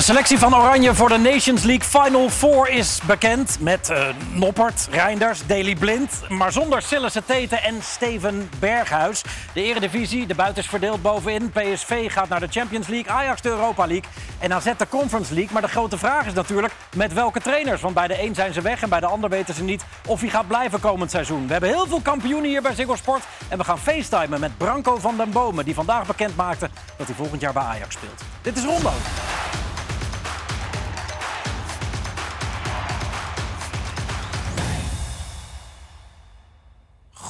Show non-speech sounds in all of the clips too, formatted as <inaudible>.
De selectie van Oranje voor de Nations League Final Four is bekend. Met uh, Noppert, Reinders, Daley Blind. Maar zonder Sillissen Teten en Steven Berghuis. De Eredivisie, de buiten is verdeeld bovenin. PSV gaat naar de Champions League. Ajax de Europa League. En AZ de Conference League. Maar de grote vraag is natuurlijk met welke trainers. Want bij de een zijn ze weg en bij de ander weten ze niet of hij gaat blijven komend seizoen. We hebben heel veel kampioenen hier bij Ziggo Sport. En we gaan facetimen met Branko van den Bomen. Die vandaag bekend maakte dat hij volgend jaar bij Ajax speelt. Dit is Rondo.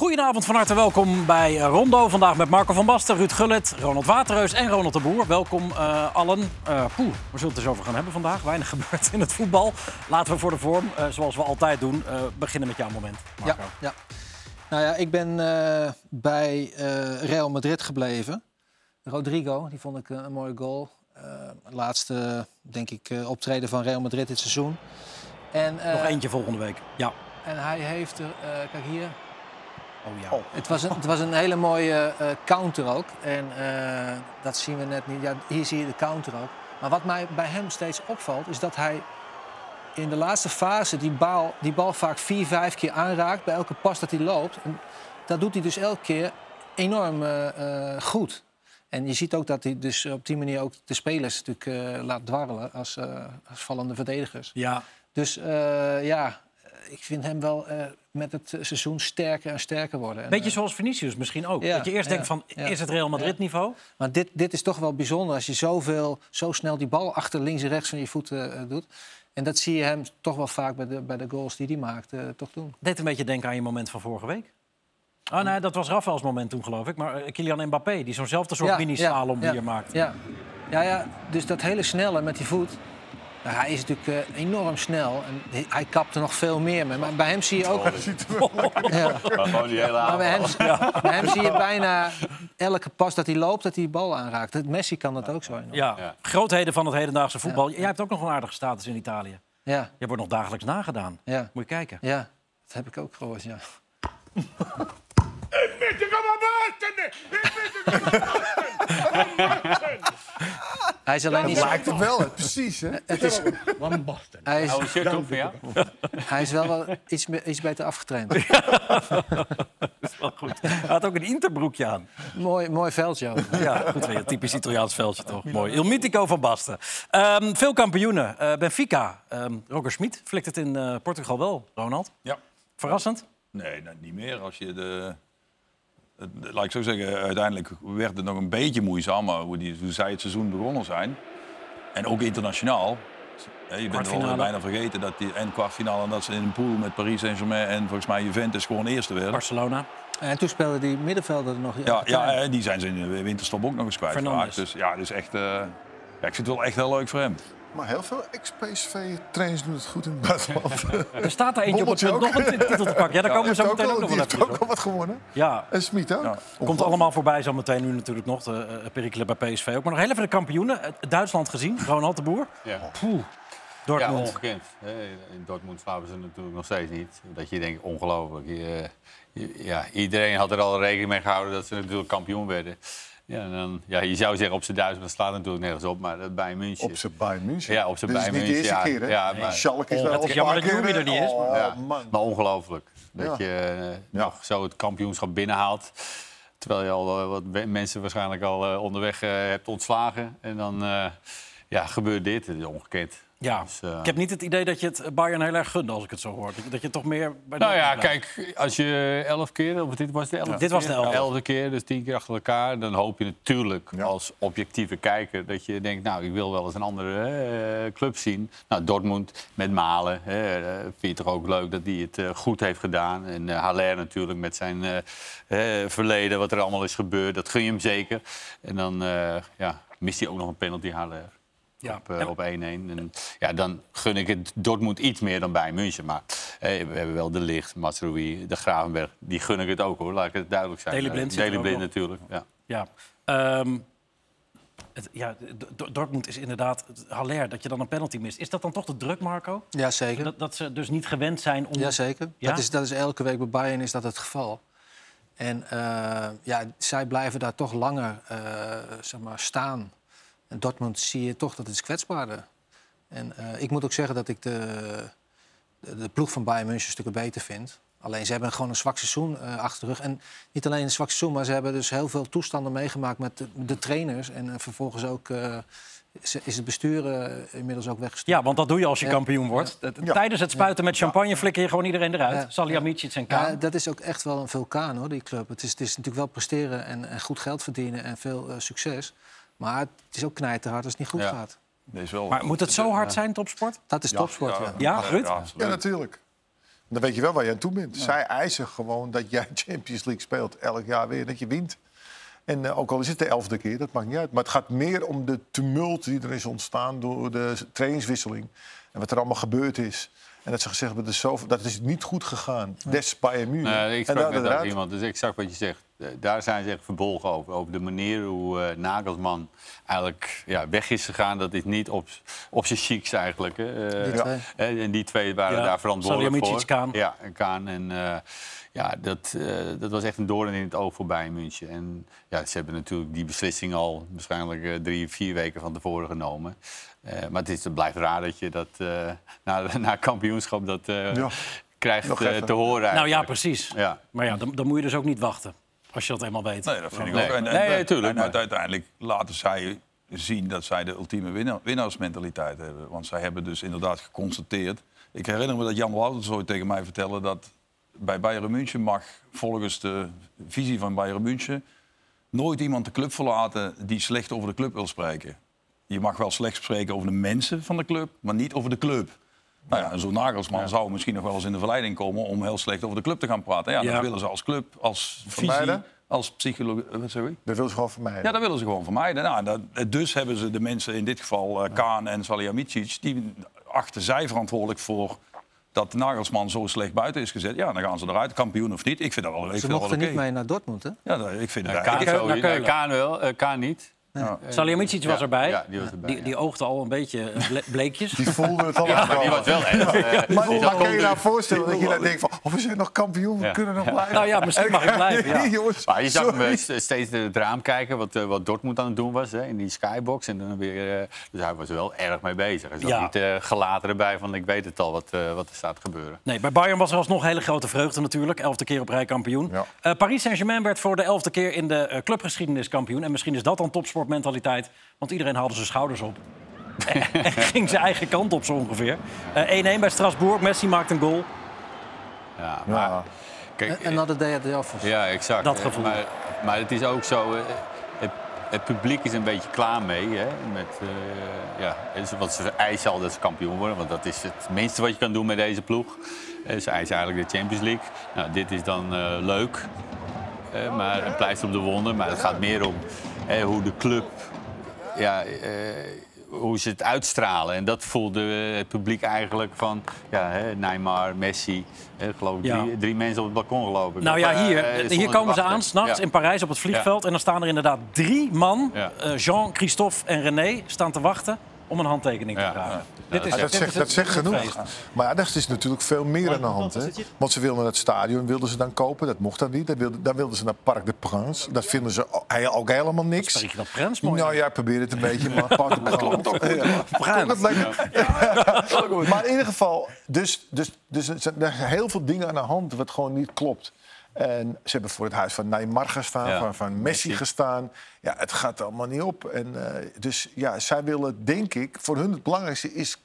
Goedenavond, van harte welkom bij Rondo. Vandaag met Marco van Basten, Ruud Gullit, Ronald Waterreus en Ronald de Boer. Welkom uh, allen. Uh, poeh, we zullen het eens over gaan hebben vandaag. Weinig <laughs> gebeurd in het voetbal. Laten we voor de vorm, uh, zoals we altijd doen, beginnen met jouw moment. Marco. Ja, ja. Nou ja, ik ben bij Real Madrid gebleven. Rodrigo, die vond ik een mooie goal. laatste, denk ik, optreden van Real Madrid dit seizoen. En, Nog eentje volgende week. Ja. En hij heeft er, kijk hier, Oh ja. Oh. Het, was een, het was een hele mooie uh, counter ook. En uh, dat zien we net niet. Ja, hier zie je de counter ook. Maar wat mij bij hem steeds opvalt, is dat hij in de laatste fase die bal, die bal vaak vier, vijf keer aanraakt bij elke pas dat hij loopt. En dat doet hij dus elke keer enorm uh, goed. En je ziet ook dat hij dus op die manier ook de spelers natuurlijk laat dwarrelen als, als vallende verdedigers. Ja. Dus ja, ik vind hem wel uh, met het seizoen sterker en sterker worden. Beetje uh, zoals Vinicius misschien ook. dat je eerst denkt van, is het Real Madrid niveau? Maar dit, dit is toch wel bijzonder als je zoveel, zo snel die bal achter links en rechts van je voeten uh, doet. En dat zie je hem toch wel vaak bij de, bij de goals die hij maakt toch doen. Deed een beetje denken aan je moment van vorige week? Oh nee, dat was Rafaels moment toen geloof ik. Maar Kylian Mbappé, die zo'nzelfde soort mini-slalom hier maakt. Ja. Ja, ja, dus dat hele snelle met die voet. Nou, hij is natuurlijk uh, enorm snel en hij kapt er nog veel meer mee. Maar bij hem zie je ook... Oh, <laughs> ja. gewoon die hele maar bij hem, ja. bij hem zie je bijna elke pas dat hij loopt, dat hij die bal aanraakt. Messi kan dat ook zo. Ja. ja. grootheden van het hedendaagse voetbal. Jij hebt ook nog een aardige status in Italië. Ja. Je wordt nog dagelijks nagedaan. Ja. Moet je kijken. Ja, dat heb ik ook gehoord, ja. <laughs> Hij is alleen niet zo... lijkt het wel, precies. Hè? Het is... One Boston. Hij is, oh, Hij is wel, wel iets, iets beter afgetraind. <laughs> dat is wel goed. Hij had ook een interbroekje aan. Mooi, mooi veldje Ja, goed. Een typisch Italiaans veldje toch. Mooi. Il Mitico van Basten. Um, veel kampioenen. Uh, Benfica. Um, Roger Schmid flikt het in uh, Portugal wel, Ronald. Ja. Verrassend? Nee, niet meer. Als je de laat ik zo zeggen, uiteindelijk werd het nog een beetje moeizaam, maar hoe, die, hoe zij het seizoen begonnen zijn. En ook internationaal. je bent wel bijna vergeten dat die en kwartfinale dat ze in een pool met Paris Saint-Germain en volgens mij Juventus gewoon eerste werden. Barcelona. En toen speelden die middenvelden nog. Ja, ja, die zijn ze in de winterstop ook nog eens kwijtgeraakt. Dus ja, dus echt, uh, ja, ik vind het wel echt heel leuk voor hem. Maar heel veel ex-PSV-trainers doen het goed in het buitenland. <laughs> er staat er eentje op het punt nog een titel te pakken. Ja, daar komen we zo meteen ook nog wel Die heeft ook wat gewonnen. Ja. En Smit ook. Ja. Komt allemaal voorbij zo meteen nu natuurlijk nog. De uh, perikelen bij PSV ook. Maar nog heel even de kampioenen. Duitsland gezien, Ronald de Boer. Ja. Poeh. Dortmund. Ja, ongekend. In Dortmund slapen ze natuurlijk nog steeds niet. Dat je denkt, ongelooflijk. ja, iedereen had er al rekening mee gehouden dat ze natuurlijk kampioen werden. Ja, dan, ja, je zou zeggen op zijn maar dat slaat natuurlijk nergens op. Maar dat bij München. Op zijn bij München? Ja, op zijn bij München. Dit is niet de eerste keer, hè? Ja, maar, Schalke is wel oh, jammer dat er niet is. Maar, ja, maar ongelooflijk. Dat je uh, nog zo het kampioenschap binnenhaalt. Terwijl je al uh, wat mensen waarschijnlijk al uh, onderweg hebt ontslagen. En dan ja, gebeurt dit. Het is ongekend. Ja, dus, uh... ik heb niet het idee dat je het Bayern heel erg gunde als ik het zo hoor. Dat je toch meer... Bij nou ja, kijk, als je elf keer... Of dit was de elfde Dit was de elfde. elfde keer, dus tien keer achter elkaar. Dan hoop je natuurlijk als objectieve kijker dat je denkt... nou, ik wil wel eens een andere uh, club zien. Nou, Dortmund met Malen. Hè, uh, vind je toch ook leuk dat hij het uh, goed heeft gedaan. En Haller natuurlijk met zijn verleden, wat er allemaal is gebeurd. Dat gun je hem zeker. En dan ja, mist hij ook nog een penalty, Haller ja. op 1-1. Uh, en ja, dan gun ik het Dortmund iets meer dan bij München. Maar eh, we hebben wel de Licht, Masrowi, de Gravenberg. Die gun ik het ook hoor, laat ik het duidelijk zijn. Deli Blind, uh, Blind natuurlijk. Ja. Ja. Um, het, ja, Dortmund is inderdaad Haller, dat je dan een penalty mist. Is dat dan toch de druk, Marco? Ja, zeker. Dat, dat ze dus niet gewend zijn om... Ja, zeker. Ja? Dat, is, dat is elke week bij Bayern is dat het geval. En uh, ja, zij blijven daar toch langer uh, zeg maar, staan. En Dortmund zie je toch dat het is kwetsbaarder. En eh, ik moet ook zeggen dat ik de, de, de ploeg van Bayern München stukken beter vind. Alleen ze hebben gewoon een zwak seizoen eh, achter de rug. En niet alleen een zwak seizoen, maar ze hebben dus heel veel toestanden meegemaakt met de, de trainers. En eh, vervolgens ook is, het bestuur inmiddels ook weggestuurd. Ja, want dat doe je als je Ja. kampioen wordt. Ja. Tijdens het spuiten met champagne flikker je gewoon iedereen eruit. Salihamidzic en Kaan. Ja, dat is ook echt wel een vulkaan, hoor, die club. Het is, het is natuurlijk wel presteren en, en goed geld verdienen en veel succes. Maar het is ook knijterhard als het niet goed Ja. gaat. Deze wel. Maar moet het zo hard zijn, topsport? Dat is topsport, ja. Ja, Ruud? absoluut. Ja, natuurlijk. Dan weet je wel waar je aan toe bent. Zij eisen gewoon dat jij <laughs> Champions League speelt elk jaar weer. Dat je wint. En eh, ook al is het de elfde keer, dat maakt niet uit. Maar het gaat meer om de tumult die er is ontstaan door de trainingswisseling. En wat er allemaal gebeurd is. En dat ze gezegd hebben, dat is, dat niet goed gegaan. Des Bayern München. Nee, ik en sprak ook eruit. iemand, dus exact wat je zegt. Eh, Daar zijn ze echt verbolgen over. Over de manier hoe eh, Nagelsman eigenlijk ja, weg is gegaan. Dat is niet op, op zijn chics eigenlijk. Hè. Eh, Die twee. hè, en die twee waren Ja, daar verantwoordelijk voor. Kaan. Ja, en Kaan. En eh, ja, dat, eh, dat was echt een doorn in het oog voor Bayern München. En ja, ze hebben natuurlijk die beslissing al waarschijnlijk eh, drie, vier weken van tevoren genomen. Eh, maar het, is, het blijft raar dat je dat eh, na, <laughs> na kampioenschap dat eh, Ja. krijgt te horen. Nou ja, precies. Ja. Maar ja, dan, dan moet je dus ook niet wachten. Als je dat eenmaal weet. Nee, dat vind ik Nee. ook. En, en, Nee, en- tuurlijk, en maar- uiteindelijk laten zij zien dat zij de ultieme winnaar, winnaarsmentaliteit hebben. Want zij hebben dus inderdaad geconstateerd... Ik herinner me dat Jan Wouters ooit tegen mij vertelde... dat bij Bayern München mag volgens de visie van Bayern München... nooit iemand de club verlaten die slecht over de club wil spreken. Je mag wel slecht spreken over de mensen van de club, maar niet over de club. Nou ja, zo'n Nagelsman zou misschien nog wel eens in de verleiding komen... om heel slecht over de club te gaan praten. Ja, Ja. dat willen ze als club, als visie, Vermijden? als psychologie... Wat zeg ik? Dat wil ze gewoon vermijden. Ja, dat willen ze gewoon vermijden. Nou, dat, dus hebben ze de mensen, in dit geval eh, Kaan en Salihamidzic... die achten zij verantwoordelijk voor dat Nagelsman zo slecht buiten is gezet. Ja, dan gaan ze eruit, kampioen of niet. Ik vind dat wel, ik Ze dat wel mochten niet mee naar Dortmund, hè? Ja, dat- ik vind het Ja, eigenlijk... Kaan, wel, Kaan niet. Salihamidzic was Ja, erbij. ja, die was erbij, Die, die ja. oogde al een beetje eh, ble- <laughs> bleekjes. Die voelde het <laughs> al Ja, maar die was wel erg. <laughs> eh, Maar, kan je je nou voorstellen dat je dan denkt van... Oh, we zijn nog kampioen, we Ja. kunnen nog blijven. Nou ja, misschien mag ik blijven, ja. Jongens, Maar je zag hem eh, steeds het raam kijken wat, eh, wat Dortmund aan het doen was hè, in die skybox. En dan weer, eh, dus hij was er wel erg mee bezig. Hij zat Ja. niet eh, gelaten erbij van ik weet het al wat, eh, wat er staat te gebeuren. Nee, bij Bayern was er alsnog hele grote vreugde natuurlijk. Elfde keer op rij kampioen. Ja. Eh, Paris Saint-Germain werd voor de elfde keer in de eh, clubgeschiedenis kampioen. En misschien is dat dan topsportmentaliteit. Want iedereen haalde zijn schouders op. <laughs> en ging zijn eigen kant op zo ongeveer. Eh, 1-1 bij Strasbourg. Messi maakt een goal. Ja, maar, Ja. kijk, Another day at the office. Ja, exact. Dat Eh, gevoel. Maar, maar het is ook zo, eh, het, het publiek is een beetje klaar mee. Hè, met, eh, ja, het wat ze eisen al dat ze kampioen worden. Want dat is het minste wat je kan doen met deze ploeg. Eh, ze eisen eigenlijk de Champions League. Nou, dit is dan eh, leuk. Eh, maar een pleister op de wonden. Maar het gaat meer om eh, hoe de club... Ja, eh, hoe ze het uitstralen. En dat voelde het publiek eigenlijk van... Ja, hè, Neymar, Messi. eh, geloof ik, Ja. drie, drie mensen op het balkon geloof ik. Nou ja, eh, hier, stonden hier komen ze aan, s'nachts Ja. in Parijs op het vliegveld. En dan staan er inderdaad drie man, eh, Jean, Christophe en René, staan te wachten om een handtekening te vragen. Dit is, dat dit zegt, is dat genoeg. feest. Maar ja, er is natuurlijk veel meer aan de hand. Hè? Want ze wilden het stadion wilden ze dan kopen, dat mocht dan niet. Dan wilden, dan wilden ze naar Parc de Prince. Dat vinden ze ook helemaal niks. Je dat Prens mooi? Nou ja, ik probeer het een beetje, maar <laughs> Parc de Prince. Prins. Maar in ieder geval, dus, dus, dus er zijn heel veel dingen aan de hand wat gewoon niet klopt. En ze hebben voor het huis van Neymar gestaan, Ja. van, van Messi Messi. gestaan. Ja, het gaat allemaal niet op. En, eh, dus ja, zij willen, denk ik, voor hun het belangrijkste is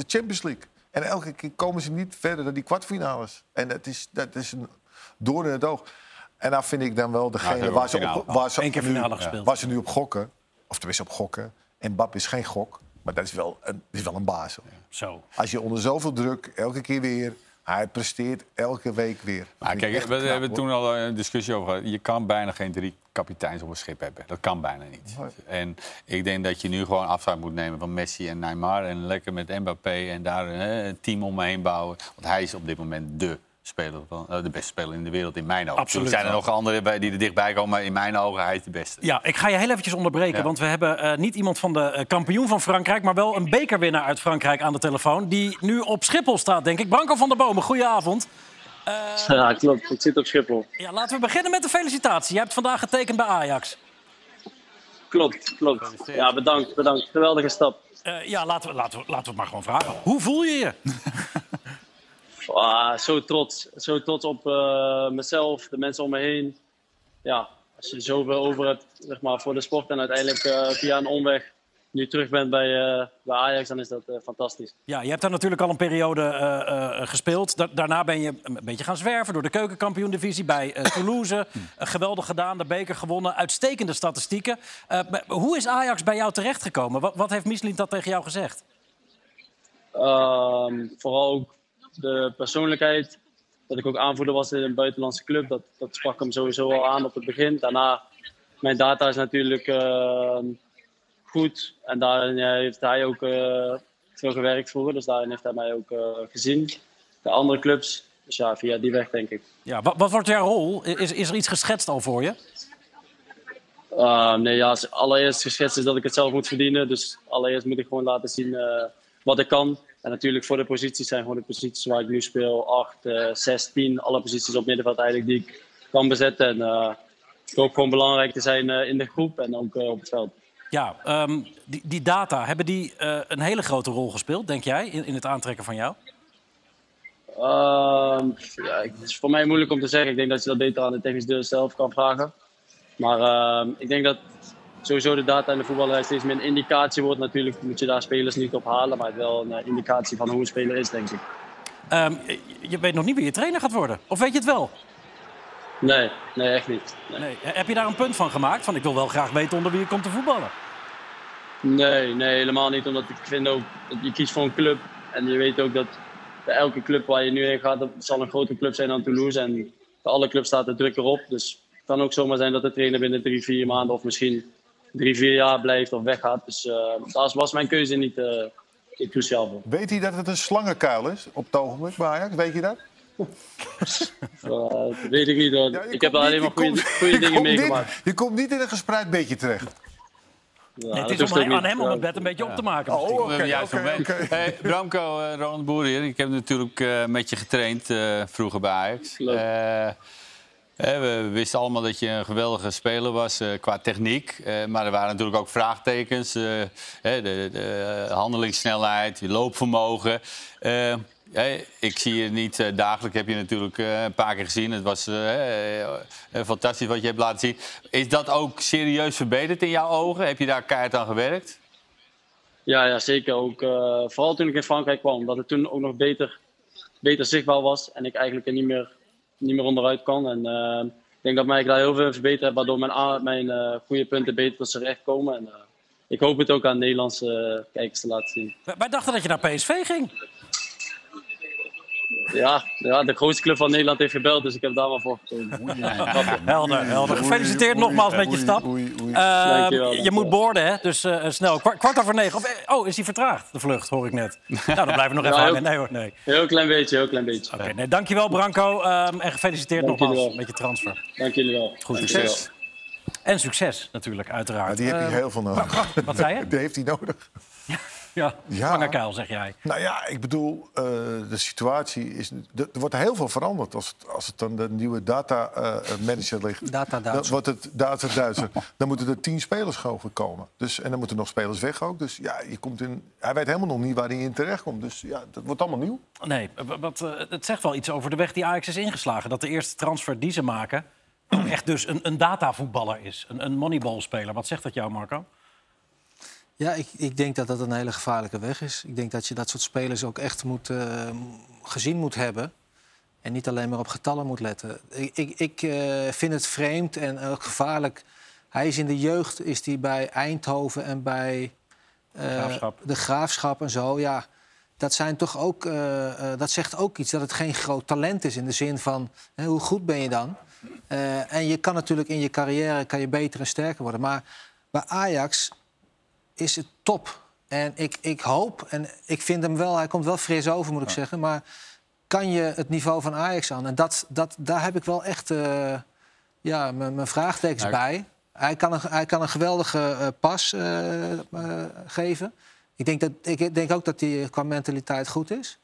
de Champions League. En elke keer komen ze niet verder dan die kwartfinales. En dat is, dat is een door in het oog. En dan vind ik dan wel degene waar, ze op, waar, ze keer nu, waar ze nu op gokken. Of tenminste op gokken. En Bab is geen gok, maar dat is wel een, is wel een baas. Zo. Als je onder zoveel druk, elke keer weer... Hij presteert elke week weer. Maar kijk, we knap, hebben hoor. toen al een discussie over gehad. Je kan bijna geen drie kapiteins op een schip hebben. Dat kan bijna niet. En ik denk dat je nu gewoon afscheid moet nemen van Messi en Neymar. En lekker met Mbappé en daar hè, een team om me heen bouwen. Want hij is op dit moment de speler van, eh, de beste speler in de wereld in mijn ogen. Absoluut. Er zijn er nog anderen bij die er dichtbij komen, maar in mijn ogen hij is de beste. Ja, ik ga je heel eventjes onderbreken. Ja. Want we hebben eh, niet iemand van de eh, kampioen van Frankrijk... maar wel een bekerwinnaar uit Frankrijk aan de telefoon... die nu op Schiphol staat, denk ik. Branko van der Bomen, goedenavond. Ja, klopt. Ik zit op Schiphol. Ja, laten we beginnen met de felicitatie. Je hebt vandaag getekend bij Ajax. Klopt, klopt. Ja, bedankt, bedankt. Geweldige stap. Eh, ja, laten we, laten, we, laten we het maar gewoon vragen. Hoe voel je je? <laughs> Ah, zo trots. Zo trots op eh, mezelf, de mensen om me heen. Ja, als je zoveel over hebt zeg maar, voor de sport en uiteindelijk eh, via een omweg nu terug bent bij, eh, bij Ajax, dan is dat fantastisch. Ja, je hebt daar natuurlijk al een periode gespeeld. Da- daarna ben je een beetje gaan zwerven door de keukenkampioen-divisie bij Toulouse. <laughs> Geweldig gedaan, de beker gewonnen. Uitstekende statistieken. Hoe is Ajax bij jou terechtgekomen? Wat, wat heeft Michelin dat tegen jou gezegd? Ehm, vooral ook de persoonlijkheid. Dat ik ook aanvoerder was in een buitenlandse club. Dat, dat sprak hem sowieso al aan op het begin. Daarna, mijn data is natuurlijk ehm, goed. En daarin ja, heeft hij ook eh, veel gewerkt vroeger. Dus daarin heeft hij mij ook eh, gezien. De andere clubs. Dus ja, via die weg denk ik. Ja, wat, wat wordt jouw rol? Is, is er iets geschetst al voor je? Ehm, nee, ja, allereerst geschetst is dat ik het zelf moet verdienen. Dus allereerst moet ik gewoon laten zien eh, wat ik kan. En natuurlijk voor de posities zijn gewoon de posities waar ik nu speel. 8, eh 6, 10. Alle posities op middenveld eigenlijk die ik kan bezetten. En eh, ik hoop gewoon belangrijk te zijn eh, in de groep en ook eh, op het veld. Ja, ehm, die, die data, hebben die een hele grote rol gespeeld, denk jij, in, in het aantrekken van jou? Ehm, ja, het is voor mij moeilijk om te zeggen. Ik denk dat je dat beter aan de technisch deel zelf kan vragen. Maar ehm, ik denk dat sowieso de data in de voetballerij steeds meer een indicatie wordt. Natuurlijk moet je daar spelers niet op halen, maar het wel een eh, indicatie van hoe een speler is, denk ik. Ehm, je- weet nog niet wie je trainer gaat worden. Of weet je het wel? Nee, nee, echt niet. Nee. Nee. Heb je daar een punt van gemaakt? Van ik wil wel graag weten onder wie je komt te voetballen. Nee, nee, helemaal niet. Omdat ik vind ook dat je kiest voor een club. En je weet ook dat bij elke club waar je nu heen gaat, dat zal een grotere club zijn dan Toulouse. En bij alle clubs staat de druk erop. Dus het kan ook zomaar zijn dat de trainer binnen drie, vier maanden of misschien drie, vier jaar blijft of weggaat. Dus eh daar was mijn keuze niet, eh, niet cruciaal voor. Weet hij dat het een slangenkuil is op het ogenblik bij Ajax? Weet je dat? <laughs> Eh, dat weet ik niet. hoor. Ja, ik heb daar alleen maar goede, goede <laughs> dingen meegemaakt. Je komt niet in een gespreid bedje terecht. Ja, Nee, het is om, aan hem om het bed een beetje op te maken. Oh, oké, oké, moment. oké. Hey, Bramco, eh, Ronald Boer hier. Ik heb natuurlijk eh, met je getraind eh, vroeger bij Ajax. We wisten allemaal dat je een geweldige speler was eh, qua techniek. Eh, maar er waren natuurlijk ook vraagtekens. eh, de, de handelingssnelheid, je loopvermogen. Ik zie je niet dagelijks, heb je natuurlijk een paar keer gezien. Het was fantastisch wat je hebt laten zien. Is dat ook serieus verbeterd in jouw ogen? Heb je daar keihard aan gewerkt? Ja, ja zeker. Ook, vooral toen ik in Frankrijk kwam. Dat het toen ook nog beter, beter zichtbaar was. En ik eigenlijk er niet meer, niet meer onderuit kan. En eh, ik denk dat mij daar heel veel verbeterd heb. Waardoor mijn, mijn eh, goede punten beter tot z'n recht komen. En, eh, ik hoop het ook aan Nederlandse kijkers te laten zien. Wij dachten dat je naar PSV ging. Ja, ja, de grootste club van Nederland heeft gebeld. Dus ik heb daar maar voor gekozen. <laughs> Helder, helder. Gefeliciteerd Oei, nogmaals met je stap. oei, oei. Eh, je moet boorden, hè? Dus eh, snel. Kwart, kwart over negen. Of, eh, oh, is die vertraagd, de vlucht, hoor ik net. <laughs> Nou, dan blijven we nog even Ja, hangen. Nee hoor, nee. Heel klein beetje, heel klein beetje. Oké, nee, dankjewel Branco. ehm, en gefeliciteerd Dank nogmaals met je transfer. Dank jullie wel. Goed succes. En succes natuurlijk, Ja, uiteraard. die heb je Eh, heel veel nodig. Wat zei je? <laughs> Die heeft hij nodig. Ja, Ja. vangerkuil, zeg jij. Nou ja, ik bedoel, eh, de situatie is... Er wordt heel veel veranderd als het, als het aan de nieuwe data eh, manager ligt. Data Dan wordt het data Duitser. dan moeten er tien spelers gewoon komen. Dus, en dan moeten nog spelers weg ook. Dus ja, je komt in, hij weet helemaal nog niet waar hij in terecht komt. Dus ja, dat wordt allemaal nieuw. Nee, wat, het zegt wel iets over de weg die Ajax is ingeslagen. Dat de eerste transfer die ze maken <clears throat> echt dus een, een datavoetballer is. Een, een moneyballspeler. Wat zegt dat jou, Marco? Ja, ik, ik denk dat dat een hele gevaarlijke weg is. Ik denk dat je dat soort spelers ook echt moet, eh, gezien moet hebben. En niet alleen maar op getallen moet letten. Ik, ik, ik eh, vind het vreemd en ook gevaarlijk. Hij is in de jeugd is hij bij Eindhoven en bij eh, Graafschap. de Graafschap en zo. Ja, dat, zijn toch ook, eh, eh, dat zegt ook iets dat het geen groot talent is. In de zin van, hè, hoe goed ben je dan? Eh, en je kan natuurlijk in je carrière kan je beter en sterker worden. Maar bij Ajax is het top. En ik, ik hoop, en ik vind hem wel, hij komt wel fris over, moet ik zeggen. Maar kan je het niveau van Ajax aan? En dat, dat, daar heb ik wel echt eh, ja, mijn mijn vraagtekens bij. Hij kan een, hij kan een geweldige eh, pas eh, geven. Ik denk, dat, ik denk ook dat hij qua mentaliteit goed is.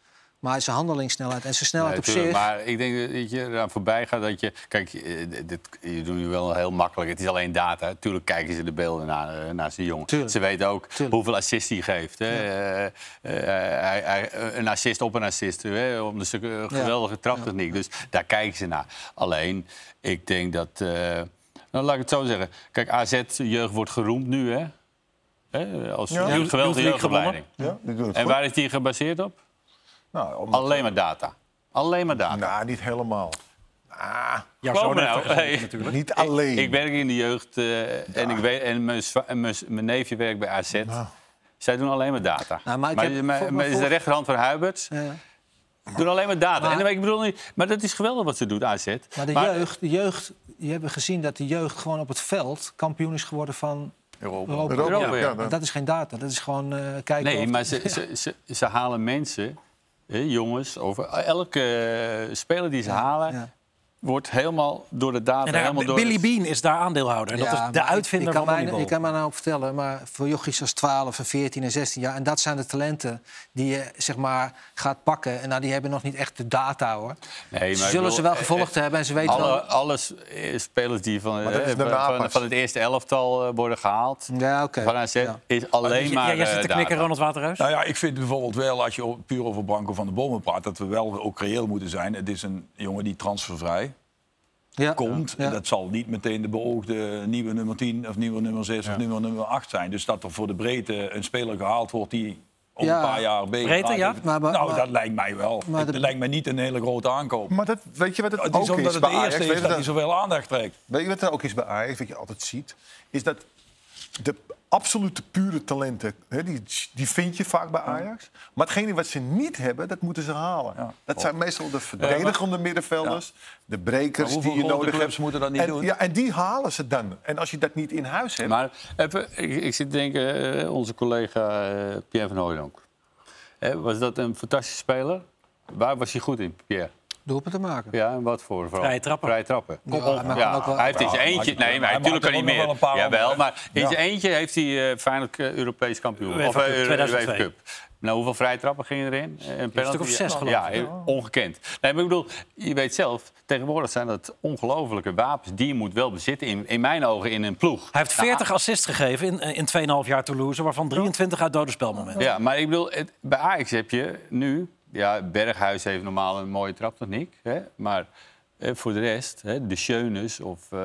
Maar zijn handelingssnelheid en zijn snelheid Nee, op tuurlijk, zich... Maar ik denk dat je eraan voorbij gaat dat je... Kijk, eh, dit, je doet nu wel heel makkelijk. Het is alleen data. Tuurlijk kijken ze de beelden naar, eh, naar zijn jongen. Tuurlijk. Ze weten ook Tuurlijk. hoeveel assists hij geeft. Hè. Eh, hij, hij- een assist op een assist. Hè, om de geweldige traptechniek. Dus daar kijken ze naar. Alleen, ik denk dat... eh, nou, laat ik het zo zeggen. Kijk, AZ-jeugd wordt geroemd nu, hè? hè als Ja. een geweldige jeugdopleiding. Ja, En waar is die gebaseerd op? Nou, omdat- Alleen maar data. Alleen maar data. Nou, niet helemaal. Ah, Jouw zoon nou, hey. natuurlijk. niet alleen. Ik werk in de jeugd eh, en, ik weet, en mijn, mijn, mijn neefje werkt bij AZ. Zij doen alleen maar data. Nou, maar ik maar heb- maar- voor- maar is de rechterhand van Huiberts. Ja. Doen alleen maar data. Maar- en ik bedoel niet, maar dat is geweldig wat ze doet, AZ. Maar de jeugd, de jeugd, je hebt gezien dat de jeugd gewoon op het veld kampioen is geworden van Europa. Europa. Europa, Europa, ja. ja. dat- is geen data, dat is gewoon eh, kijken. Nee, of- maar ze, <laughs> ze, ze, ze halen mensen, jongens, over elke eh, speler die ze halen. Wordt helemaal door de data. Daar- helemaal door Billy Bean is daar aandeelhouder. En dat is de uitvinder ik, ik van mij, niveau. Ik kan me nou vertellen, maar voor jochies als 12 en 14 en 16 jaar... en dat zijn de talenten die je zeg maar, gaat pakken. En nou, die hebben nog niet echt de data, hoor. Nee, Ze zullen bedoel, ze wel eh, gevolgd hebben en ze weten Alle, wel... alles eh, spelers die van, eh, van, het eerste elftal eh, worden gehaald. Ja, oké. Van AZ Ja. is alleen Ja, maar jij zit eh, te knikken. Ronald Waterhuis. Nou ja, ik vind bijvoorbeeld wel, als je puur over Branko van de Bomen praat... dat we wel ook reëel moeten zijn. Het is een jongen die transfervrij Ja. komt. Ja. En dat zal niet meteen de beoogde nieuwe nummer 10 of nieuwe nummer 6 of nieuwe nummer 8 zijn. Dus dat er voor de breedte een speler gehaald wordt die om Ja. een paar jaar beter Breedte, ja? Maar- maar- nou, maar- dat lijkt mij wel. Maar Het de- lijkt mij niet een hele grote aankoop. Maar dat, weet je wat het Het is ook omdat is het bij de Ajax? eerste Weet is je dat dat- hij zoveel aandacht trekt. Weet je wat er ook is bij Ajax, wat je altijd ziet? Is dat de absolute pure talenten, hè, die, die vind je vaak bij Ajax. Maar hetgene wat ze niet hebben, dat moeten ze halen. Ja. Dat zijn meestal de verdedigende middenvelders, de brekers die je nodig hebt. moeten dat niet en, doen? Ja, en die halen ze dan. En als je dat niet in huis hebt... Maar even, ik, ik zit te denken, eh, onze collega eh, Pierre van Hooydonk. Eh, was dat een fantastische speler? Waar was hij goed in, Pierre? Doelpunt te maken. Ja, en wat voor? vooral? Vrije trappen. Vrije trappen. Ja, kan Ja, ook wel- hij heeft in zijn Ja, eentje... Nee, maar hij natuurlijk kan hij nog meer. wel een Jawel, maar in zijn eentje heeft hij uh, Feyenoord eh, Europees kampioen. UEFA of eh, Cup, Euro- 2002. UEFA Cup. Nou, hoeveel vrije trappen gingen erin? Eh, Een penalty? stuk of zes, Ja, geloof Ja, ik. heel ongekend. Nee, maar ik bedoel, je weet zelf, tegenwoordig zijn dat ongelofelijke wapens. Die je moet wel bezitten, in, in mijn ogen, in een ploeg. Hij heeft 40 assists gegeven in, in 2,5 jaar Toulouse, waarvan 23 uit dode spelmomenten. Ja, maar ik bedoel, het- bij Ajax heb je nu... Ja, Berghuis heeft normaal een mooie traptechniek. Hè, maar eh, voor de rest, hè, de Schönes of, eh,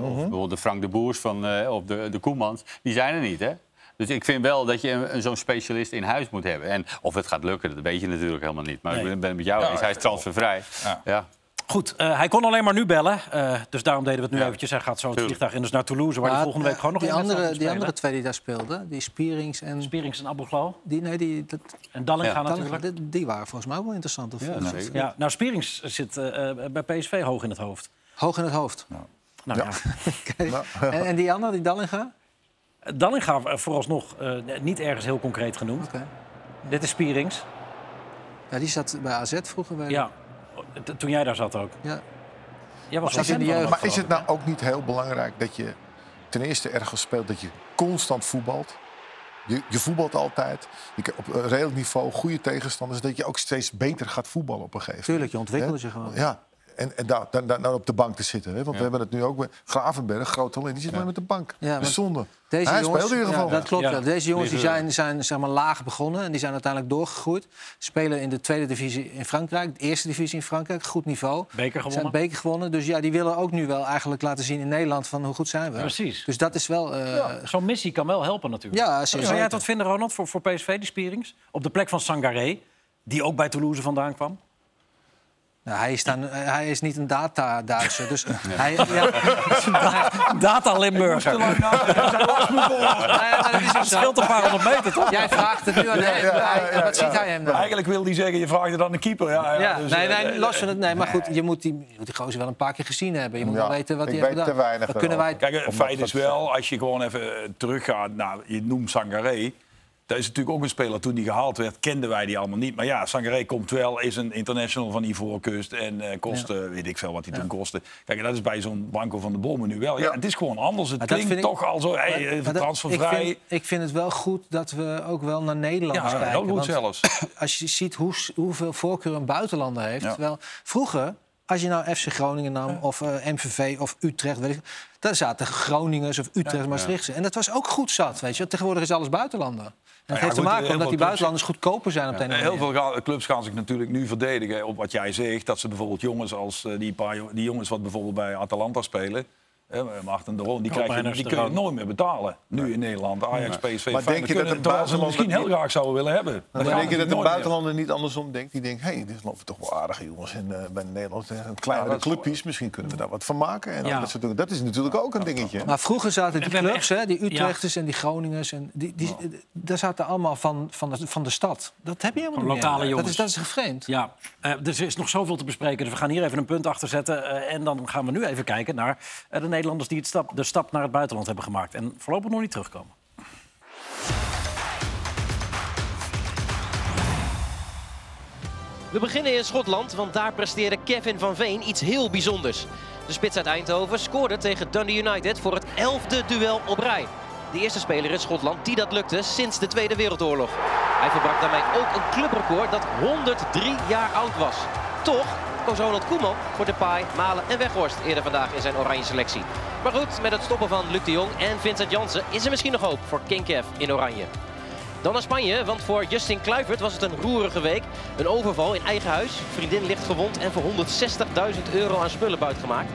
of bijvoorbeeld de Frank de Boers van, eh, of de, de Koemans... die zijn er niet, hè? Dus ik vind wel dat je een- zo'n specialist in huis moet hebben. En of het gaat lukken, dat weet je natuurlijk helemaal niet. Maar Nee. ik ben het met jou Ja, eens, hij is transfervrij. Ja. Ja. Goed, eh, hij kon alleen maar nu bellen. eh, dus daarom deden we het nu Ja. eventjes. Hij gaat zo het vliegtuig in dus naar Toulouse, waar hij volgende week gewoon nog die wedstrijd andere, die andere twee die daar speelden, die Spierings en... Spierings en Aboglo. Die, nee, die, dat, En Dallinga Ja. natuurlijk. die, die waren volgens mij ook wel interessant. Of, Ja, zeker. Ja, nou, Spierings zit eh, bij PSV hoog in het hoofd. Hoog in het hoofd. <laughs> Nou, ja. En, en die andere, die Dallinga? Dallinga vooralsnog eh, niet ergens heel concreet genoemd. Oké. Dit is Spierings. Ja, die zat bij AZ vroeger. Bij, Ja, toen jij daar zat ook. ja. Jij was Zat in de jeugd. Maar is het nou ook niet heel belangrijk dat je ten eerste ergens speelt dat je constant voetbalt? Je, je voetbalt altijd. Je, op een redelijk niveau, goede tegenstanders. Dat je ook steeds beter gaat voetballen op een gegeven moment. Tuurlijk, je ontwikkelt je gewoon. Ja, en, en daar, dan, dan, dan op de bank te zitten. Hè? Want we hebben het nu ook bij Gravenberg, groot talent. Die zit maar met de bank. Ja, dat zonde. Deze Hij jongens, speelt in ieder geval. Ja, dat klopt wel. Deze jongens die zijn, zijn zeg maar, laag begonnen en die zijn uiteindelijk doorgegroeid. Spelen in de tweede divisie in Frankrijk, de eerste divisie in Frankrijk, goed niveau. Beker Zijn gewonnen. beker gewonnen. Dus ja, die willen ook nu wel eigenlijk laten zien in Nederland van hoe goed zijn we. Precies. Dus dat is wel. eh, Zo'n missie kan wel helpen natuurlijk. Ja, zeker. Zou jij het wat vinden, Ronald, voor, voor PSV, die Spierings? Op de plek van Sangaré, die ook bij Toulouse vandaan kwam. Nou, hij, is dan, hij is niet een data-Duitser. Dus <laughs> hij, ja, <laughs> Data Limburger. Nee, maar dat is ook Het scheelt een paar honderd meter, toch? Jij vraagt het nu aan hem. Wat ziet hij hem dan? Eigenlijk wil hij zeggen, je vraagt het aan de keeper. Ja, ja, Ja, dus, nee, eh, nee, los van het. Nee, maar goed, je moet die, je moet die gozer wel een paar keer gezien hebben. Je moet Ja, wel weten wat ik hij weet heeft te gedaan. weinig Dan kunnen wij. Kijk, het feit is wel, als je gewoon even eh, teruggaat naar... Je noemt Sangaré. Dat is natuurlijk ook een speler. Toen die gehaald werd, kenden wij die allemaal niet. Maar ja, Sangaré komt wel, is een international van Ivoorkust. En eh kost, eh, weet ik veel wat hij toen kostte. Kijk, en dat is bij zo'n Branco van de Bomen nu wel. Ja, Ja. het is gewoon anders. Het Maar klinkt ik- toch al zo, hey, Maar- dat- transfervrij. Ik vind, ik vind het wel goed dat we ook wel naar Nederlanders ja, kijken. heel goed zelfs. <clears throat> Als je ziet hoe, hoeveel voorkeur een buitenlander heeft. Ja. Terwijl vroeger, als je nou FC Groningen nam of eh, MVV of Utrecht... Weet ik, daar zaten Groningers of Utrecht, Maastrichtse. En dat was ook goed zat, weet je. Tegenwoordig is alles buitenlander. Dat ja, heeft te maken omdat die buitenlanders goedkoper zijn op de Heel veel clubs gaan zich natuurlijk nu verdedigen op wat jij zegt. Dat ze bijvoorbeeld jongens als eh, die, paar, die jongens wat bijvoorbeeld bij Atalanta spelen. Maarten de Roon, die, krijg je, die de kun je nooit meer betalen. Nu in Nederland. Ajax, PSV, Maar denk je dat kunnen- een terwijl ze hem buitenlander misschien heel graag zouden willen hebben. Maar denk je dat meer. buitenlander niet andersom denkt? Die denkt, hé, hey, dit lopen toch wel aardige jongens. En eh, bij Nederland, een kleinere Ja, clubjes, misschien kunnen we daar wat van maken. En Ja. dat, soort dingen. dat is natuurlijk ook een dingetje. Maar vroeger zaten die clubs, hè, die Utrechters en die Groningers... En die, die, daar zaten allemaal van, van, de, van de stad. Dat heb je helemaal Van niet lokale meer. Dat jongens. is, dat is gevreemd. Ja, eh, dus er is nog zoveel te bespreken. Dus we gaan hier even een punt achter zetten. eh, en dan gaan we nu even kijken naar eh, de Nederlanders die het stap, de stap naar het buitenland hebben gemaakt. En voorlopig nog niet terugkomen. We beginnen in Schotland, want daar presteerde Kevin van Veen iets heel bijzonders. De spits uit Eindhoven scoorde tegen Dundee United voor het elfde duel op rij. De eerste speler in Schotland die dat lukte sinds de Tweede Wereldoorlog. Hij verbrak daarmee ook een clubrecord dat 103 jaar oud was. Toch koos Ronald Koeman voor Depay, Malen en Weghorst eerder vandaag in zijn oranje selectie. Maar goed, met het stoppen van Luc de Jong en Vincent Jansen is er misschien nog hoop voor King Kev in oranje. Dan naar Spanje, want voor Justin Kluivert was het een roerige week. Een overval in eigen huis, vriendin ligt gewond en voor 160.000 euro aan spullen buitgemaakt.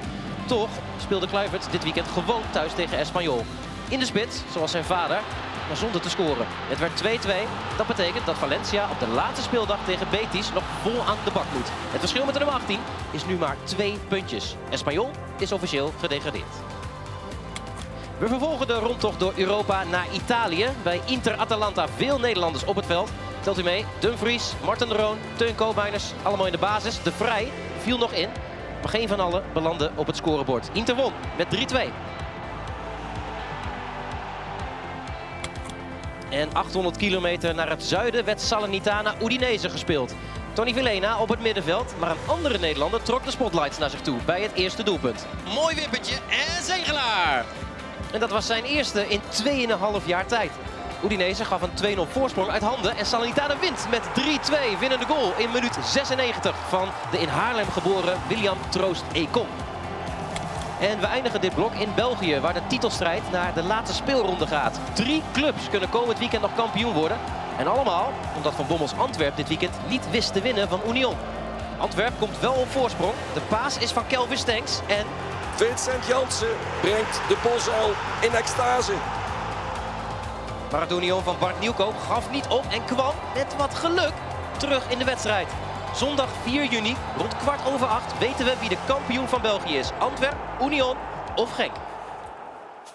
Toch speelde Kluivert dit weekend gewoon thuis tegen Espanyol. In de spits, zoals zijn vader, maar zonder te scoren. Het werd 2-2. Dat betekent dat Valencia op de laatste speeldag tegen Betis nog vol aan de bak moet. Het verschil met de nummer 18 is nu maar twee puntjes. Espanyol is officieel gedegradeerd. We vervolgen de rondtocht door Europa naar Italië. Bij Inter Atalanta veel Nederlanders op het veld. Telt u mee, Dumfries, Martin de Roon, Teun Koopmeiners, allemaal in de basis. De Vrij viel nog in, maar geen van allen belandde op het scorebord. Inter won met 3-2. En 800 kilometer naar het zuiden werd Salernitana Udinese gespeeld. Tony Villena op het middenveld, maar een andere Nederlander trok de spotlights naar zich toe bij het eerste doelpunt. Mooi wippertje en Zegelaar! En dat was zijn eerste in 2,5 jaar tijd. Udinese gaf een 2-0 voorsprong uit handen en Salernitana wint met 3-2 winnende goal in minuut 96 van de in Haarlem geboren William Troost Ekong. En we eindigen dit blok in België, waar de titelstrijd naar de laatste speelronde gaat. Drie clubs kunnen komend weekend nog kampioen worden. En allemaal omdat Van Bommels Antwerp dit weekend niet wist te winnen van Union. Antwerp komt wel op voorsprong. De paas is van Kelvin Stenks en Vincent Jansen brengt de Bosuil in extase. Maar het Union van Bart Nieuwkoop gaf niet op en kwam met wat geluk terug in de wedstrijd. Zondag 4 juni, rond kwart over acht, weten we wie de kampioen van België is. Antwerp, Union of Genk.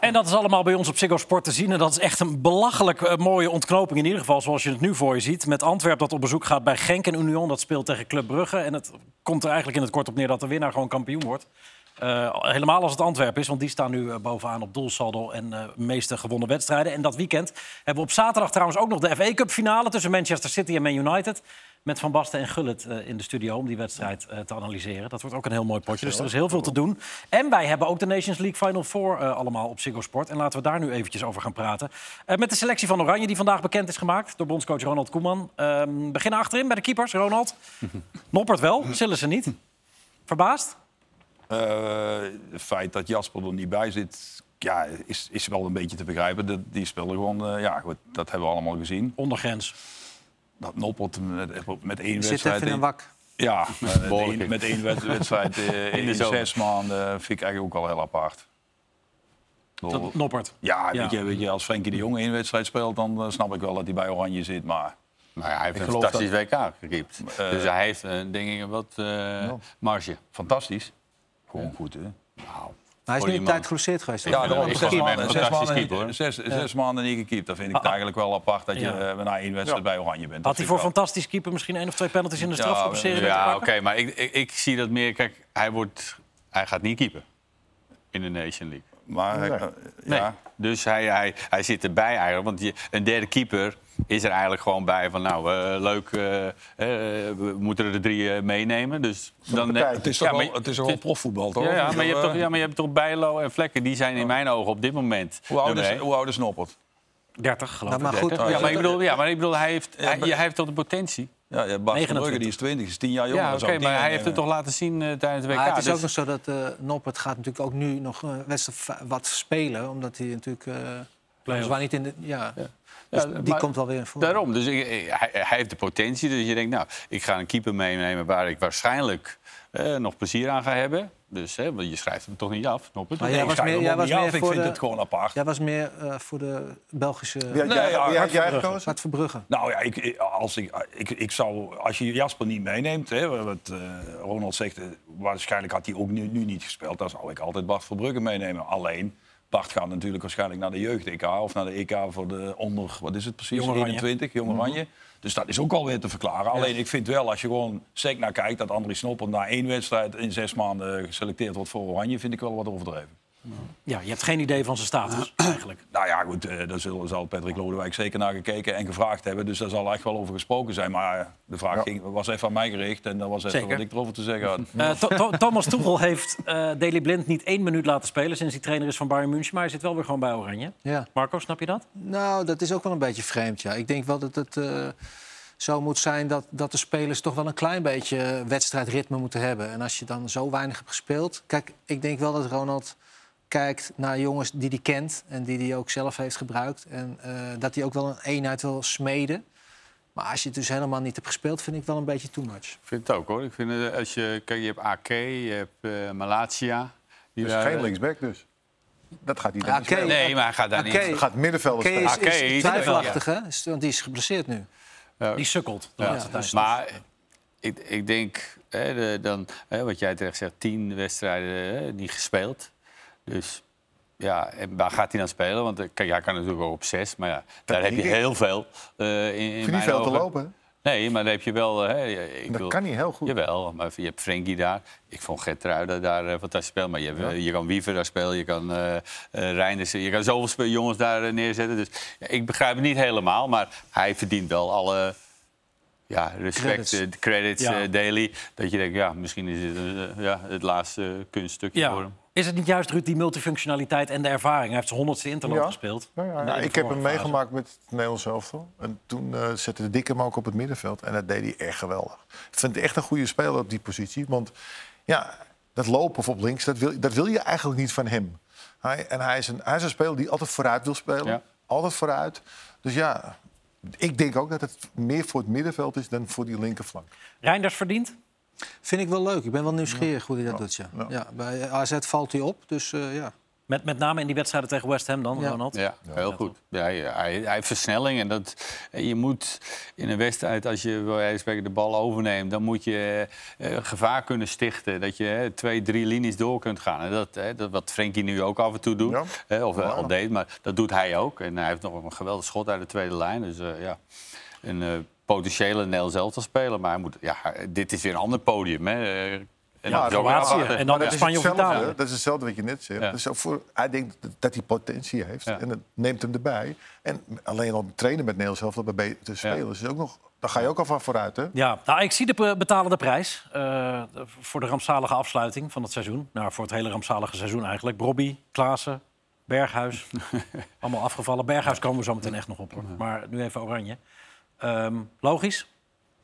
En dat is allemaal bij ons op Ziggo Sport te zien. En dat is echt een belachelijk eh, mooie ontknoping in ieder geval, zoals je het nu voor je ziet. Met Antwerp dat op bezoek gaat bij Genk en Union. Dat speelt tegen Club Brugge. En het komt er eigenlijk in het kort op neer dat de winnaar gewoon kampioen wordt. Eh, helemaal als het Antwerp is, want die staan nu eh, bovenaan op doelsaldo en eh meeste gewonnen wedstrijden. En dat weekend hebben we op zaterdag trouwens ook nog de FA Cup finale tussen Manchester City en Man United. Met Van Basten en Gullit eh, in de studio om die wedstrijd eh, te analyseren. Dat wordt ook een heel mooi potje, dus er is heel veel te doen. En wij hebben ook de Nations League Final Four eh, allemaal op Ziggo Sport. En laten we daar nu eventjes over gaan praten. Met de selectie van Oranje die vandaag bekend is gemaakt door bondscoach Ronald Koeman. Ehm beginnen achterin bij de keepers, Ronald. <laughs> Noppert wel, zullen ze niet. Verbaasd? Het feit dat Jasper er niet bij zit, ja, is, is wel een beetje te begrijpen. Die speelde gewoon, ja, goed, dat hebben we allemaal gezien. Ondergrens. Dat Noppert met, met één Zit wedstrijd... even in een in- wak. Ja, <laughs> met één, met één wed- wedstrijd eh, <laughs> In de in, zes maanden vind ik eigenlijk ook al heel apart. Dat Noppert. Ja, Ja. Weet, je, weet je, als Frenkie de Jong één wedstrijd speelt, dan eh, snap ik wel dat hij bij Oranje zit. Maar Maar hij heeft Ik een fantastisch WK gekiept. Eh, dus hij heeft eh, denk ik wat eh, marge. fantastisch. Gewoon goed, hè? Maar hij is nu een tijd geblesseerd geweest. Ja, daarom zes maanden, echt zes, maanden, keeper, hoor. zes, zes maanden niet gekiept. Dat vind ik eigenlijk wel apart dat je Ja. eh, na één wedstrijd bij Oranje bent. Had hij voor fantastisch keeper misschien één of twee penalties in de strafschopserie Ja, oké, maar ik, ik, ik zie dat meer. Kijk, hij, wordt, hij gaat niet keeper in de Nation League. Maar hij- Nee. Nee. ja, Dus hij, hij, hij zit erbij eigenlijk. Want je, een derde keeper is er eigenlijk gewoon bij van... nou, eh, leuk, eh, we moeten er de drie meenemen. Dus dan, het is toch Ja, maar- het is wel profvoetbal, toch? ja, ja, maar je hebt toch, ja, maar je hebt toch Bijlo en Vlekken. Die zijn in mijn ogen op dit moment Hoe oud is, hoe oud is Noppert? 30 geloof Nou, ik. maar goed, Ja, maar ik bedoel, ja, maar ik bedoel hij, heeft, hij, hij heeft toch de potentie? Ja, ja Bas van 29. Brugge, die is 20, is 10 jaar jonger. Ja, dan oké, maar hij heeft het toch laten zien eh, tijdens de WK. Maar het is dus- ook nog zo dat eh Noppert gaat natuurlijk ook nu nog wedstrijd va- wat spelen. Omdat hij natuurlijk... weliswaar niet in de... Ja, dus Ja, die maar- komt wel weer in voor. Daarom, dus ik- ik- hij, hij heeft de potentie. Dus je denkt, nou, ik ga een keeper meenemen waar ik waarschijnlijk eh, nog plezier aan ga hebben. Dus, hè, want je schrijft hem toch niet af, Noppert? Maar jij ik was schrijf meer- jij was niet meer af. Ik voor vind de- het gewoon apart. Jij was meer eh, voor de Belgische... Had jij, ja, had jij Verbrugge. gekozen? Bart Verbrugge. Nou ja, ik, ik- als, ik, ik, ik zou, als je Jasper niet meeneemt, hè, wat eh, Ronald zegt, eh, waarschijnlijk had hij ook nu, nu niet gespeeld, dan zou ik altijd Bart Verbrugge meenemen. Alleen, Bart gaat natuurlijk waarschijnlijk naar de jeugd-EK of naar de EK voor de onder, wat is het precies, Jong Oranje. 21, Jong Oranje. Dus dat is ook alweer te verklaren. Alleen ik vind wel, als je gewoon sec naar kijkt, dat Andries Snopper na één wedstrijd in zes maanden geselecteerd wordt voor Oranje, vind ik wel wat overdreven. Ja, je hebt geen idee van zijn status <clears throat> eigenlijk. Nou ja, goed, eh, daar zullen, zal Patrick Lodewijk zeker naar gekeken en gevraagd hebben. Dus daar zal echt wel over gesproken zijn. Maar eh, de vraag ging, was even aan mij gericht en dat was even Zeker. wat ik erover te zeggen had. <laughs> Eh, Tho- Tho- Thomas Tuchel heeft eh Daley Blind niet één minuut laten spelen sinds hij trainer is van Bayern München. Maar hij zit wel weer gewoon bij Oranje. Ja. Marco, snap je dat? Nou, dat is ook wel een beetje vreemd, ja. Ik denk wel dat het eh, zo moet zijn dat, dat de spelers toch wel een klein beetje wedstrijdritme moeten hebben. En als je dan zo weinig hebt gespeeld... Kijk, ik denk wel dat Ronald kijkt naar jongens die hij kent... en die hij ook zelf heeft gebruikt. En eh, dat hij ook wel een eenheid wil smeden. Maar als je het dus helemaal niet hebt gespeeld, vind ik wel een beetje too much. Ik vind het ook hoor. Ik vind het, als je, kijk, je hebt AK, je hebt eh, Malatia. Die Dus daar- geen linksback dus. Dat gaat Ja, niet spelen. Nee, maar hij gaat daar niet. Dat gaat middenvelder Oké, spelen. is, Oké, is is- twijfelachtig, hè? Want die is geblesseerd nu. Die sukkelt. de Ja, laatste tijd. maar ik, ik denk, hè, de, dan, hè, wat jij terecht zegt, tien wedstrijden hè, niet gespeeld. Dus ja, en waar gaat hij dan spelen? Want eh, kijk, hij kan natuurlijk ook op zes, maar ja, daar heb je heel veel. eh in, in niet veel te lopen. Nee, maar dan heb je wel. Hè, ik Dat wil- kan niet heel goed. Jawel, maar je hebt Frenkie daar. Ik vond Gertruida daar eh, fantastisch spelen. Maar je, hebt, eh, je kan Wiever daar spelen, je kan eh eh, Reinders... Je kan zoveel jongens daar eh, neerzetten. Dus ja, ik begrijp het niet helemaal, maar hij verdient wel alle... Ja, respect, Credits. credits, credits Ja. eh, daily. Dat je denkt, ja, misschien is het eh, ja, het laatste kunststukje voor hem. Is het niet juist, Ruud, die multifunctionaliteit en de ervaring? Hij heeft zijn honderdste Interland Ja. gespeeld. Nou ja, In nou, ik heb hem meegemaakt met het Nederlands elftal. En toen eh, zette de Dikke hem ook op het middenveld. En dat deed hij echt geweldig. Ik vind het echt een goede speler op die positie. Want ja, dat lopen of op links, dat wil, dat wil je eigenlijk niet van hem. Hij, en hij is, een, hij is een speler die altijd vooruit wil spelen. Ja. Altijd vooruit. Dus ja, ik denk ook dat het meer voor het middenveld is dan voor die linkerflank. Reinders verdient? Vind ik wel leuk. Ik ben wel nieuwsgierig hoe hij dat doet, ja. Ja. ja. Bij AZ valt hij op, dus eh, ja. Met, met name in die wedstrijden tegen West Ham dan, Ja. Ronald? Ja, heel goed. Ja, hij, hij, heeft versnelling. En dat, je moet in een wedstrijd, als je bij spreken de bal overneemt... dan moet je eh, gevaar kunnen stichten. Dat je eh, twee, drie linies door kunt gaan. En dat, eh, dat wat Frenkie nu ook af en toe doet. Ja. eh, of al deed, maar dat doet hij ook. En hij heeft nog een geweldig schot uit de tweede lijn. Dus eh, ja, een eh, potentiële Nederlands elftal speler. Maar hij moet, ja, dit is weer een ander podium. Hè. Eh, En Ja, Kroatië. afwachten. En dan dat, Spanje of Italië. dat is hetzelfde wat je net zegt. Ja. Dus voor, hij denkt dat- hij potentie heeft. Ja. En dat neemt hem erbij. En alleen al trainen met Nederlands elftal bij te spelen. is ook nog, daar ga je ook al van vooruit. Hè? Ja, nou, ik zie de be- betalende prijs eh, voor de rampzalige afsluiting van het seizoen. Nou, voor het hele rampzalige seizoen eigenlijk. Brobby, Klaassen, Berghuis. <laughs> allemaal afgevallen. Berghuis komen we zo meteen echt nog op. Hoor. Maar nu even Oranje. Ehm, logisch,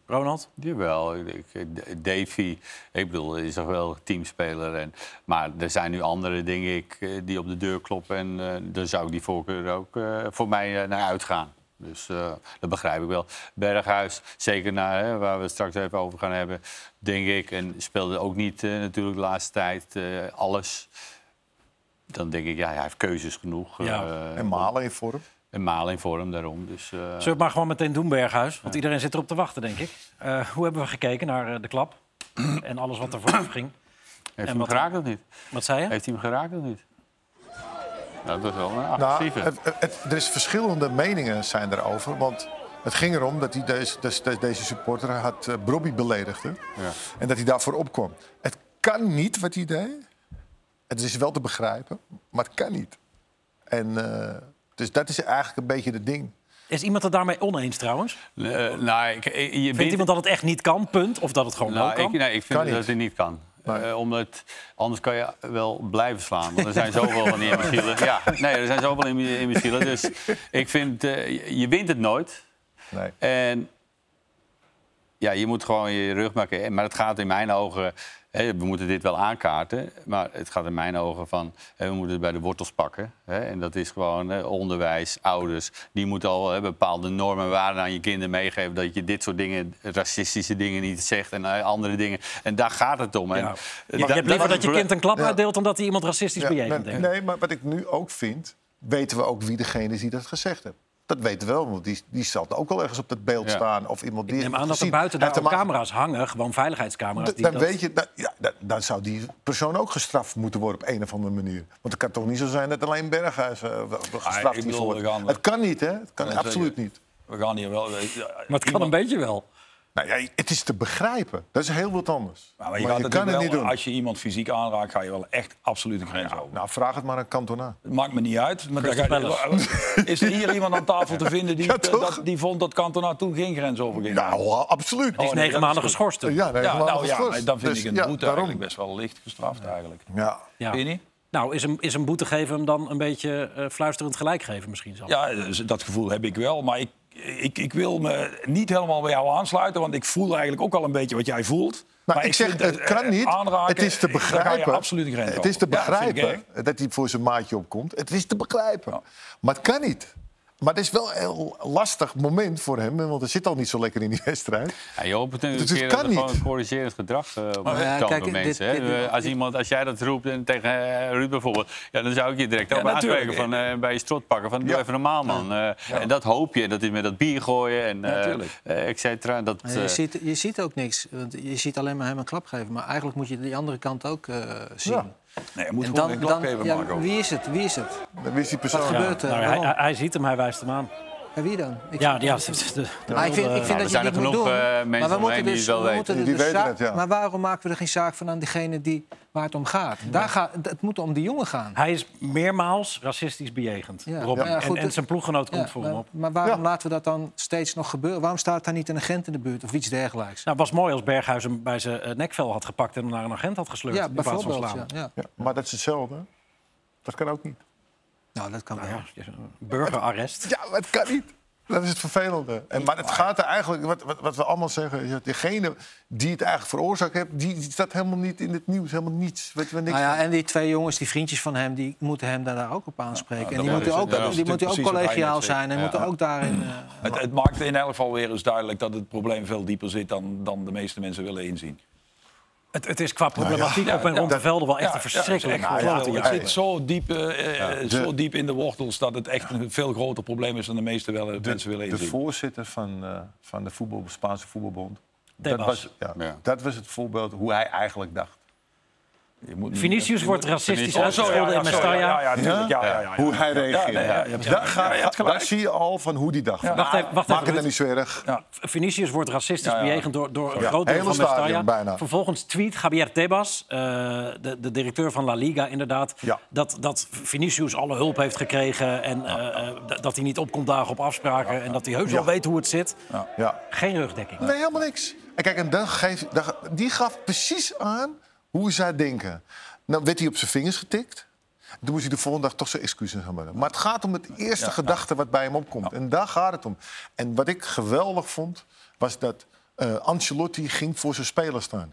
Ronald? Jawel, ik, ik- Davy, ik bedoel, is toch wel teamspeler. En, maar er zijn nu andere dingen ik, eh, die op de deur kloppen. En eh daar zou ik die voorkeur ook eh, voor mij naar uitgaan. Dus eh, dat begrijp ik wel. Berghuis, zeker naar, hè, waar we het straks even over gaan hebben, denk ik. En speelde ook niet eh, natuurlijk de laatste tijd eh, alles. Dan denk ik, ja, hij heeft keuzes genoeg. Ja. En Malen in vorm. En Malen in vorm daarom. Dus, eh, Zullen we het maar gewoon meteen doen, Berghuis? Want iedereen zit erop te wachten, denk ik. Eh, hoe hebben we gekeken naar eh, de klap? <clears throat> en alles wat ervoor ging. heeft hij hem geraakt of niet? Wat zei je? Heeft hij hem geraakt of niet? Nou, dat was wel een Nou, agressieve. het, het, er is verschillende meningen zijn erover. Want het ging erom dat hij deze, deze, deze supporter had uh, Brobby beledigd. hè. Ja. En dat hij daarvoor opkwam. Het kan niet wat hij deed. Het is wel te begrijpen, maar het kan niet. En, eh, dus dat is eigenlijk een beetje het ding. Is iemand het daarmee oneens trouwens? Eh, nou, ik, ik- je Vindt iemand dat het echt niet kan, punt? Of dat het gewoon wel Nou, kan? ik, nee, ik vind Kan dat niet. het niet kan. Nee. Eh, omdat, anders kan je wel blijven slaan. Want er zijn zoveel van die imbecielen. <laughs> Ja, nee, er zijn zoveel imbe- imbecielen. Dus ik vind, eh, je- je wint het nooit. Nee. En ja, je moet gewoon je rug maken. Maar het gaat in mijn ogen... Hè, we moeten dit wel aankaarten. Maar het gaat in mijn ogen van... Hè, we moeten het bij de wortels pakken. Hè, en dat is gewoon hè, onderwijs, ouders. Die moeten al hè, bepaalde normen en waarden aan je kinderen meegeven... dat je dit soort dingen, racistische dingen niet zegt en eh, andere dingen. En daar gaat het om. En, Ja. eh, je hebt liever dat je kind een klap Ja. uitdeelt... dan dat hij iemand racistisch Ja, bejegent. nee, maar wat ik nu ook vind, weten we ook wie degene is die dat gezegd heeft. Dat weten we wel, want die, die zal ook wel ergens op dat beeld Ja. staan. Of iemand die Ik neem het aan dat er buiten daar ook camera's hangen. Gewoon veiligheidscamera's. D- Die Dan dat... weet je, dat, ja, dan, dan zou die persoon ook gestraft moeten worden op een of andere manier. Want het kan toch niet zo zijn dat alleen Berghuis eh, wel gestraft bedoel, we wordt. Het kan niet, hè? Het kan Ja, absoluut niet. We gaan hier wel... Maar het kan een beetje wel. Nou, ja, het is te begrijpen. Dat is heel wat anders. Maar, je, gaat kan het niet doen. Als je iemand fysiek aanraakt, ga je wel echt absoluut een grens over. Nou, vraag het maar aan Cantona. Maakt me niet uit. Maar ga- <laughs> is er hier iemand aan tafel te vinden die, <laughs> Ja, dat, die vond dat Cantona toen geen grens overging? Nou, absoluut. Die is Oh, negen maanden geschorst. Ja, nou, ja, geschorst. dan vind Dus, ik een ja, boete daarom. eigenlijk best wel licht gestraft eigenlijk. Ja. Ja. Vind je niet? Nou, is een, is een boete geven hem dan een beetje eh, fluisterend gelijk geven misschien zelfs? Ja, dus dat gevoel heb ik wel. Maar ik, ik, ik wil me niet helemaal bij jou aansluiten. Want ik voel eigenlijk ook al een beetje wat jij voelt. Maar, ik zeg, het kan eh, niet. Het is te begrijpen. absoluut Het is te. Ja, dat begrijpen dat hij voor zijn maatje opkomt. Het is te begrijpen. Maar het kan niet. Maar het is wel een heel lastig moment voor hem. Want hij zit al niet zo lekker in die <laughs> wedstrijd. Ja, je hoopt natuurlijk Dus een het dat er niet. gewoon corrigerend gedrag uh, op ja, kijk, dit- mensen. dit- dit- als, iemand, als jij dat roept en tegen eh, Ruud bijvoorbeeld... Ja, dan zou ik je direct Ja, natuurlijk. aanspreken van, eh, bij je strot pakken. Van, doe even normaal, man. Eh, En dat hoop je. Dat is met dat bier gooien en eh, eh, et cetera. Dat, je, eh, ziet, je ziet ook niks. Want je ziet alleen maar hem een klap geven. Maar eigenlijk moet je die andere kant ook eh, zien. Ja. Nee, je moet En gewoon een klap geven, ja, Marco. wie is het? Wie is het? Dan wist die persoon. Wat Ja, gebeurt er? nou, hij, hij, hij ziet hem, hij wijst hem aan. En wie dan? Ik Ja, vind- ja Ah, ik vind, ik vind Nou, er dat je zijn het er niet moet genoeg, doen. eh, mensen maar we omheen moeten die dus, het wel we weten. moeten Die dus weten zaak- het, ja. Maar waarom maken we er geen zaak van aan diegene die, waar het om gaat? Daar gaat het moet om die jongen gaan. hij is meermaals racistisch bejegend. Ja. Robin. Ja, ja, goed, en, en zijn ploeggenoot komt Ja, voor hem maar, op. maar waarom Ja. laten we dat dan steeds nog gebeuren? Waarom staat daar niet een agent in de buurt of iets dergelijks? Nou, het was mooi als Berghuis hem bij zijn eh, nekvel had gepakt... en hem naar een agent had gesleurd. ja, in plaats van bijvoorbeeld. slaan. Ja, ja. Ja, maar dat is hetzelfde. Dat kan ook niet. Nou, dat kan wel. Ja, burgerarrest. Ja, maar het kan niet. Dat is het vervelende. En, maar het gaat er eigenlijk, wat, wat, wat we allemaal zeggen, is dat degene die het eigenlijk veroorzaakt heeft, die, die staat helemaal niet in het nieuws, helemaal niets. Weten we niks Nou ja, en die twee jongens, die vriendjes van hem, die moeten hem daar ook op aanspreken. en die dat moeten het. ook, Ja, dat die moeten ook collegiaal zijn en Ja. moeten ook daarin. eh, Het, het maakt in elk geval weer eens duidelijk dat het probleem veel dieper zit dan, dan de meeste mensen willen inzien. Het, het is qua problematiek Ja, op en ja, rond de velden wel echt Ja, een verschrikkelijk ja, het zit zo diep, eh, eh, zo De- diep in de wortels dat het echt een veel groter probleem is dan de meeste wel, mensen willen De inzien. voorzitter van, eh, van de voetbal, Spaanse voetbalbond, dat was, ja, Ja. dat was het voorbeeld hoe hij eigenlijk dacht. Vinicius wordt racistisch Oh, uitgescholden in Mestalla. Ja. Hoe hij hebt daar, zie je al van hoe die. Van, Wacht even, wacht maak het dan niet zo erg. Ja. Vinicius wordt racistisch bejegend door, door een groot deel hele van Mestalla. stadion bijna. Vervolgens tweet Javier Tebas, eh, de, de directeur van La Liga, inderdaad... Dat, dat Vinicius alle hulp heeft gekregen... en eh, eh, dat hij niet op komt dagen op afspraken... en dat hij heus wel weet hoe het zit. Ja. Geen rugdekking. Nee, helemaal niks. En kijk, en dan geef, dan, die gaf precies aan hoe zij denken. Nou werd hij op zijn vingers getikt. Toen moest hij de volgende dag toch zijn excuses gaan maken. Maar het gaat om het eerste gedachte wat bij hem opkomt. En daar gaat het om. En wat ik geweldig vond, was dat eh Ancelotti ging voor zijn spelers staan.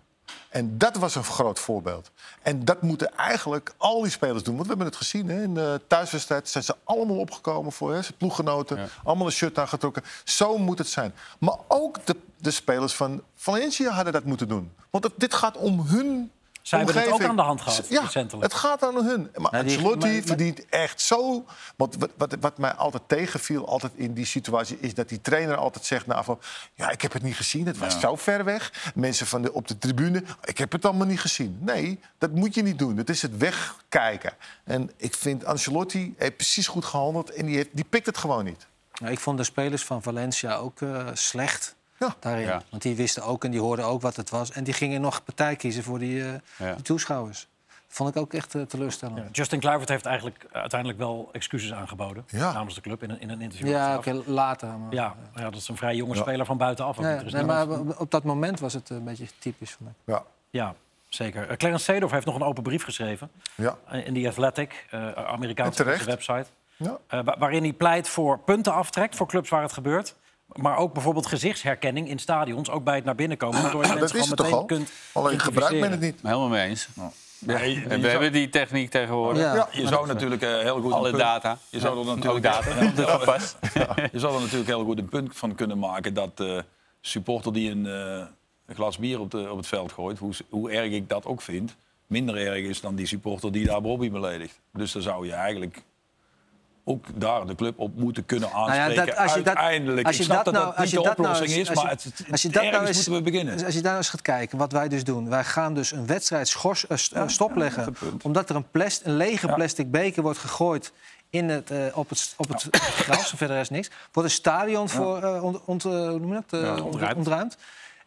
En dat was een groot voorbeeld. En dat moeten eigenlijk al die spelers doen. Want we hebben het gezien, hè, in de thuiswedstrijd zijn ze allemaal opgekomen voor hè, zijn ploeggenoten. Allemaal een shirt aangetrokken. Zo moet het zijn. Maar ook de, de spelers van Valencia hadden dat moeten doen. Want dit gaat om hun Zij hebben het omgeving. ook aan de hand gehad, Ja, recentelijk. het gaat aan hun. Maar Nou, Ancelotti verdient echt zo... Want wat, wat, wat mij altijd tegenviel altijd in die situatie... is dat die trainer altijd zegt... Nou, van, ja, ik heb het niet gezien, het was zo ver weg. Mensen van de, op de tribune, ik heb het allemaal niet gezien. Nee, dat moet je niet doen. Dat is het wegkijken. En ik vind Ancelotti heeft precies goed gehandeld... en die, heeft, die pikt het gewoon niet. Nou, ik vond de spelers van Valencia ook eh, slecht Ja. daarin. Ja. Want die wisten ook en die hoorden ook wat het was. En die gingen nog partij kiezen voor die, eh, Ja. die toeschouwers. vond ik ook echt eh, teleurstellend. Ja, Justin Kluivert heeft eigenlijk uiteindelijk wel excuses aangeboden Ja. namens de club in een, in een interview. Ja, oké, later. Maar, ja, ja, dat is een vrij jonge speler van buitenaf. nee, maar op dat moment was het een beetje typisch. Vond ik. Ja. Ja, zeker. Eh, Clarence Seedorf heeft nog een open brief geschreven Ja. eh, in The Athletic, eh Amerikaanse website. Ja. Eh, wa- waarin hij pleit voor punten aftrekt voor clubs waar het gebeurt. Maar ook bijvoorbeeld gezichtsherkenning in stadions, ook bij het naar binnen komen. Waardoor je Dat is het toch al? kunt Alleen gebruikt men het niet. Helemaal mee eens. Ja, je- je En we zou- hebben die techniek tegenwoordig. Ja. Ja. Je zou natuurlijk eh, heel goed... Alle een punt- data. Je zou er natuurlijk... data. <laughs> Je zou er natuurlijk heel goed een punt van kunnen maken dat de supporter die een, eh, een glas bier op, de, op het veld gooit, hoe, hoe erg ik dat ook vind, minder erg is dan die supporter die daar Bobby beledigt. Dus dan zou je eigenlijk ook daar de club op moeten kunnen Nou ja, aanspreken. dat- als je dat- Uiteindelijk. als je ik snap dat dat nou- dat als niet je de dat nou oplossing eens- is, als maar je- het, het, Als je dat nou eens, moeten we beginnen. Als je daar eens gaat kijken, wat wij dus doen. Wij gaan dus een wedstrijd schors, st- eh, stopleggen. punt. omdat er een, plast, een lege plastic beker wordt gegooid in het, eh, op het, op het <coughs> gras. Verder is niks. Wordt een stadion voor, eh, ont, dat? Ont- ontruimd. ontruimd.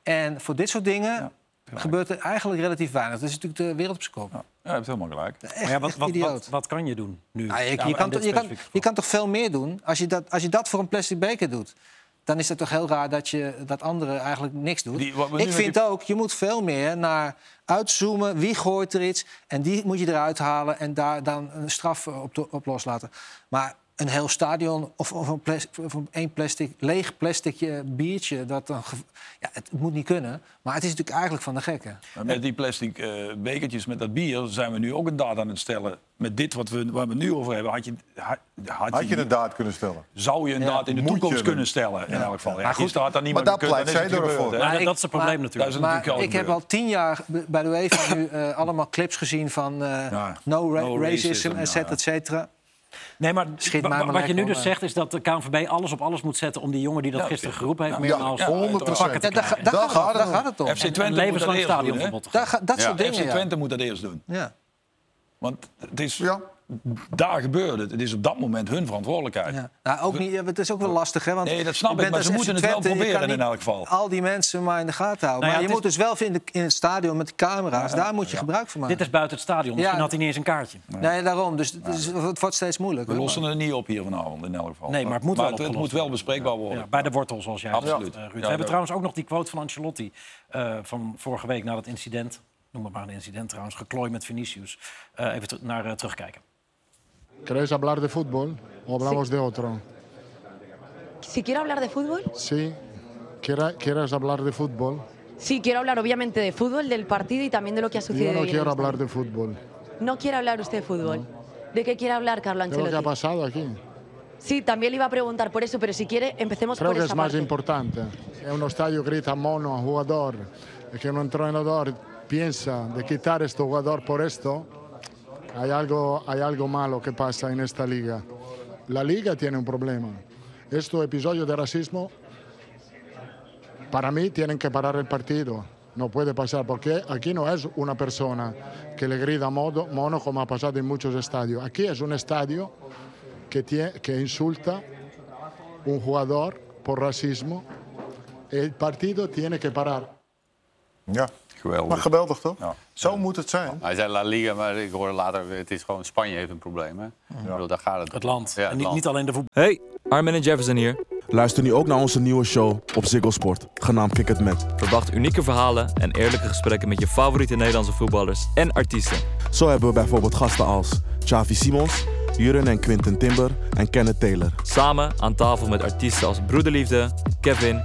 En voor dit soort dingen gebeurt er eigenlijk relatief weinig. Dat is natuurlijk de wereld op zijn kop. Ja, je hebt helemaal gelijk. Echt, Maar ja, wat, wat, wat, wat kan je doen nu? Nou, je, Ja, je, kan, toch- je, kan, je kan toch veel meer doen? Als je, dat, als je dat voor een plastic beker doet, dan is het toch heel raar dat, je, dat anderen eigenlijk niks doen. Die- Ik vind die- ook, je moet veel meer naar uitzoomen. Wie gooit er iets? En die moet je eruit halen en daar dan een straf op, op loslaten. Maar een heel stadion of, of, een, plas, of een één plastic, leeg plastic biertje, dat dan, ja, het moet niet kunnen. Maar het is natuurlijk eigenlijk van de gekken. Maar met die plastic eh, bekertjes met dat bier zijn we nu ook een daad aan het stellen. Met dit wat we, waar we nu over hebben, had je, had, had Had je een daad kunnen stellen? zou je een Ja, daad in de moet toekomst kunnen stellen. In elk geval. Ja, Maar goed, daar maar daar pleit dan zij hè. Maar Maar dat is het probleem maar- natuurlijk. Dat is natuurlijk Maar al ik heb al tien jaar bij de UEFA nu eh, allemaal clips gezien van eh, Ja. no, ra- No racism, racism, et cetera, ja. et cetera. Nee, maar Schiet wat je nu dus zegt is dat de KNVB alles op alles moet zetten om die jongen die dat Ja, gisteren geroepen heeft, meermaals Ja, 100 te pakken te Ja, daar, daar, Daar gaat, het, om. gaat het om. FC Twente Een moet dat levenslang stadionverbod. Ga- dat Ja, soort FC dingen, ja. Twente moet dat eerst doen. ja. Want het is, Ja. Daar gebeurt het. Het is op dat moment hun verantwoordelijkheid. Ja. Nou, ook niet, het is ook wel lastig, hè? Want Nee, dat snap je ik, bent maar als ze moeten het wel proberen in elk geval. Al die mensen maar in de gaten houden. Nou ja, maar je moet dus wel in, de, in het stadion met de camera's, daar moet je gebruik van maken. Dit is buiten het stadion. Misschien Ja. had hij niet eens een kaartje. Nee, daarom. Dus, dus het wordt steeds moeilijker. We lossen het niet op hier vanavond in elk geval. Nee, maar het moet wel het, moet wel bespreekbaar worden. Ja, bij de wortel, zoals jij Absoluut. zegt, eh, Ruud. Ja, We hebben trouwens ook nog die quote van Ancelotti eh, van vorige week na dat incident. Noem het maar een incident trouwens. Geklooi met Vinicius. Eh, even naar terugkijken. ¿Querés hablar de fútbol o hablamos de otro? Si quiero hablar de fútbol, Sí. ¿Quiera- ¿Quieres hablar de fútbol? sí quiero hablar obviamente de fútbol, del partido y también de lo que ha sucedido. Yo no en quiero hablar de fútbol. No quiere hablar usted de fútbol. ¿De qué quiere hablar, Carlo ¿Qué es lo que ha Ancelotti? pasado aquí? Sí, también le iba a preguntar por eso, pero si quiere, empecemos Creo por que es esa más parte. importante. Que uno estadio grita mono a jugador que un entrenador piensa de quitar a este jugador por esto, hay algo, hay algo malo que pasa en esta liga. La liga tiene un problema. Estos episodios de racismo, para mí, tienen que parar el partido. No puede pasar, porque aquí no es una persona que le grita modo, mono como ha pasado en muchos estadios. Aquí es un estadio que, tie- que insulta un jugador por racismo. El partido tiene que parar. Ja. Geweldig. Maar geweldig toch? Ja. Zo moet het zijn. Hij zei La Liga, maar ik hoorde later, het is gewoon Spanje heeft een probleem. Hè? Ik bedoel, daar gaat het. Het land. Ja, het en niet, land. niet alleen de voetbal. Hey, Armin en Jefferson hier. Luister nu ook naar onze nieuwe show op Ziggo Sport, genaamd Kick It Met. Verwacht unieke verhalen en eerlijke gesprekken met je favoriete Nederlandse voetballers en artiesten. Zo hebben we bijvoorbeeld gasten als Xavi Simons, Juren en Quinten Timber en Kenneth Taylor. Samen aan tafel met artiesten als Broederliefde, Kevin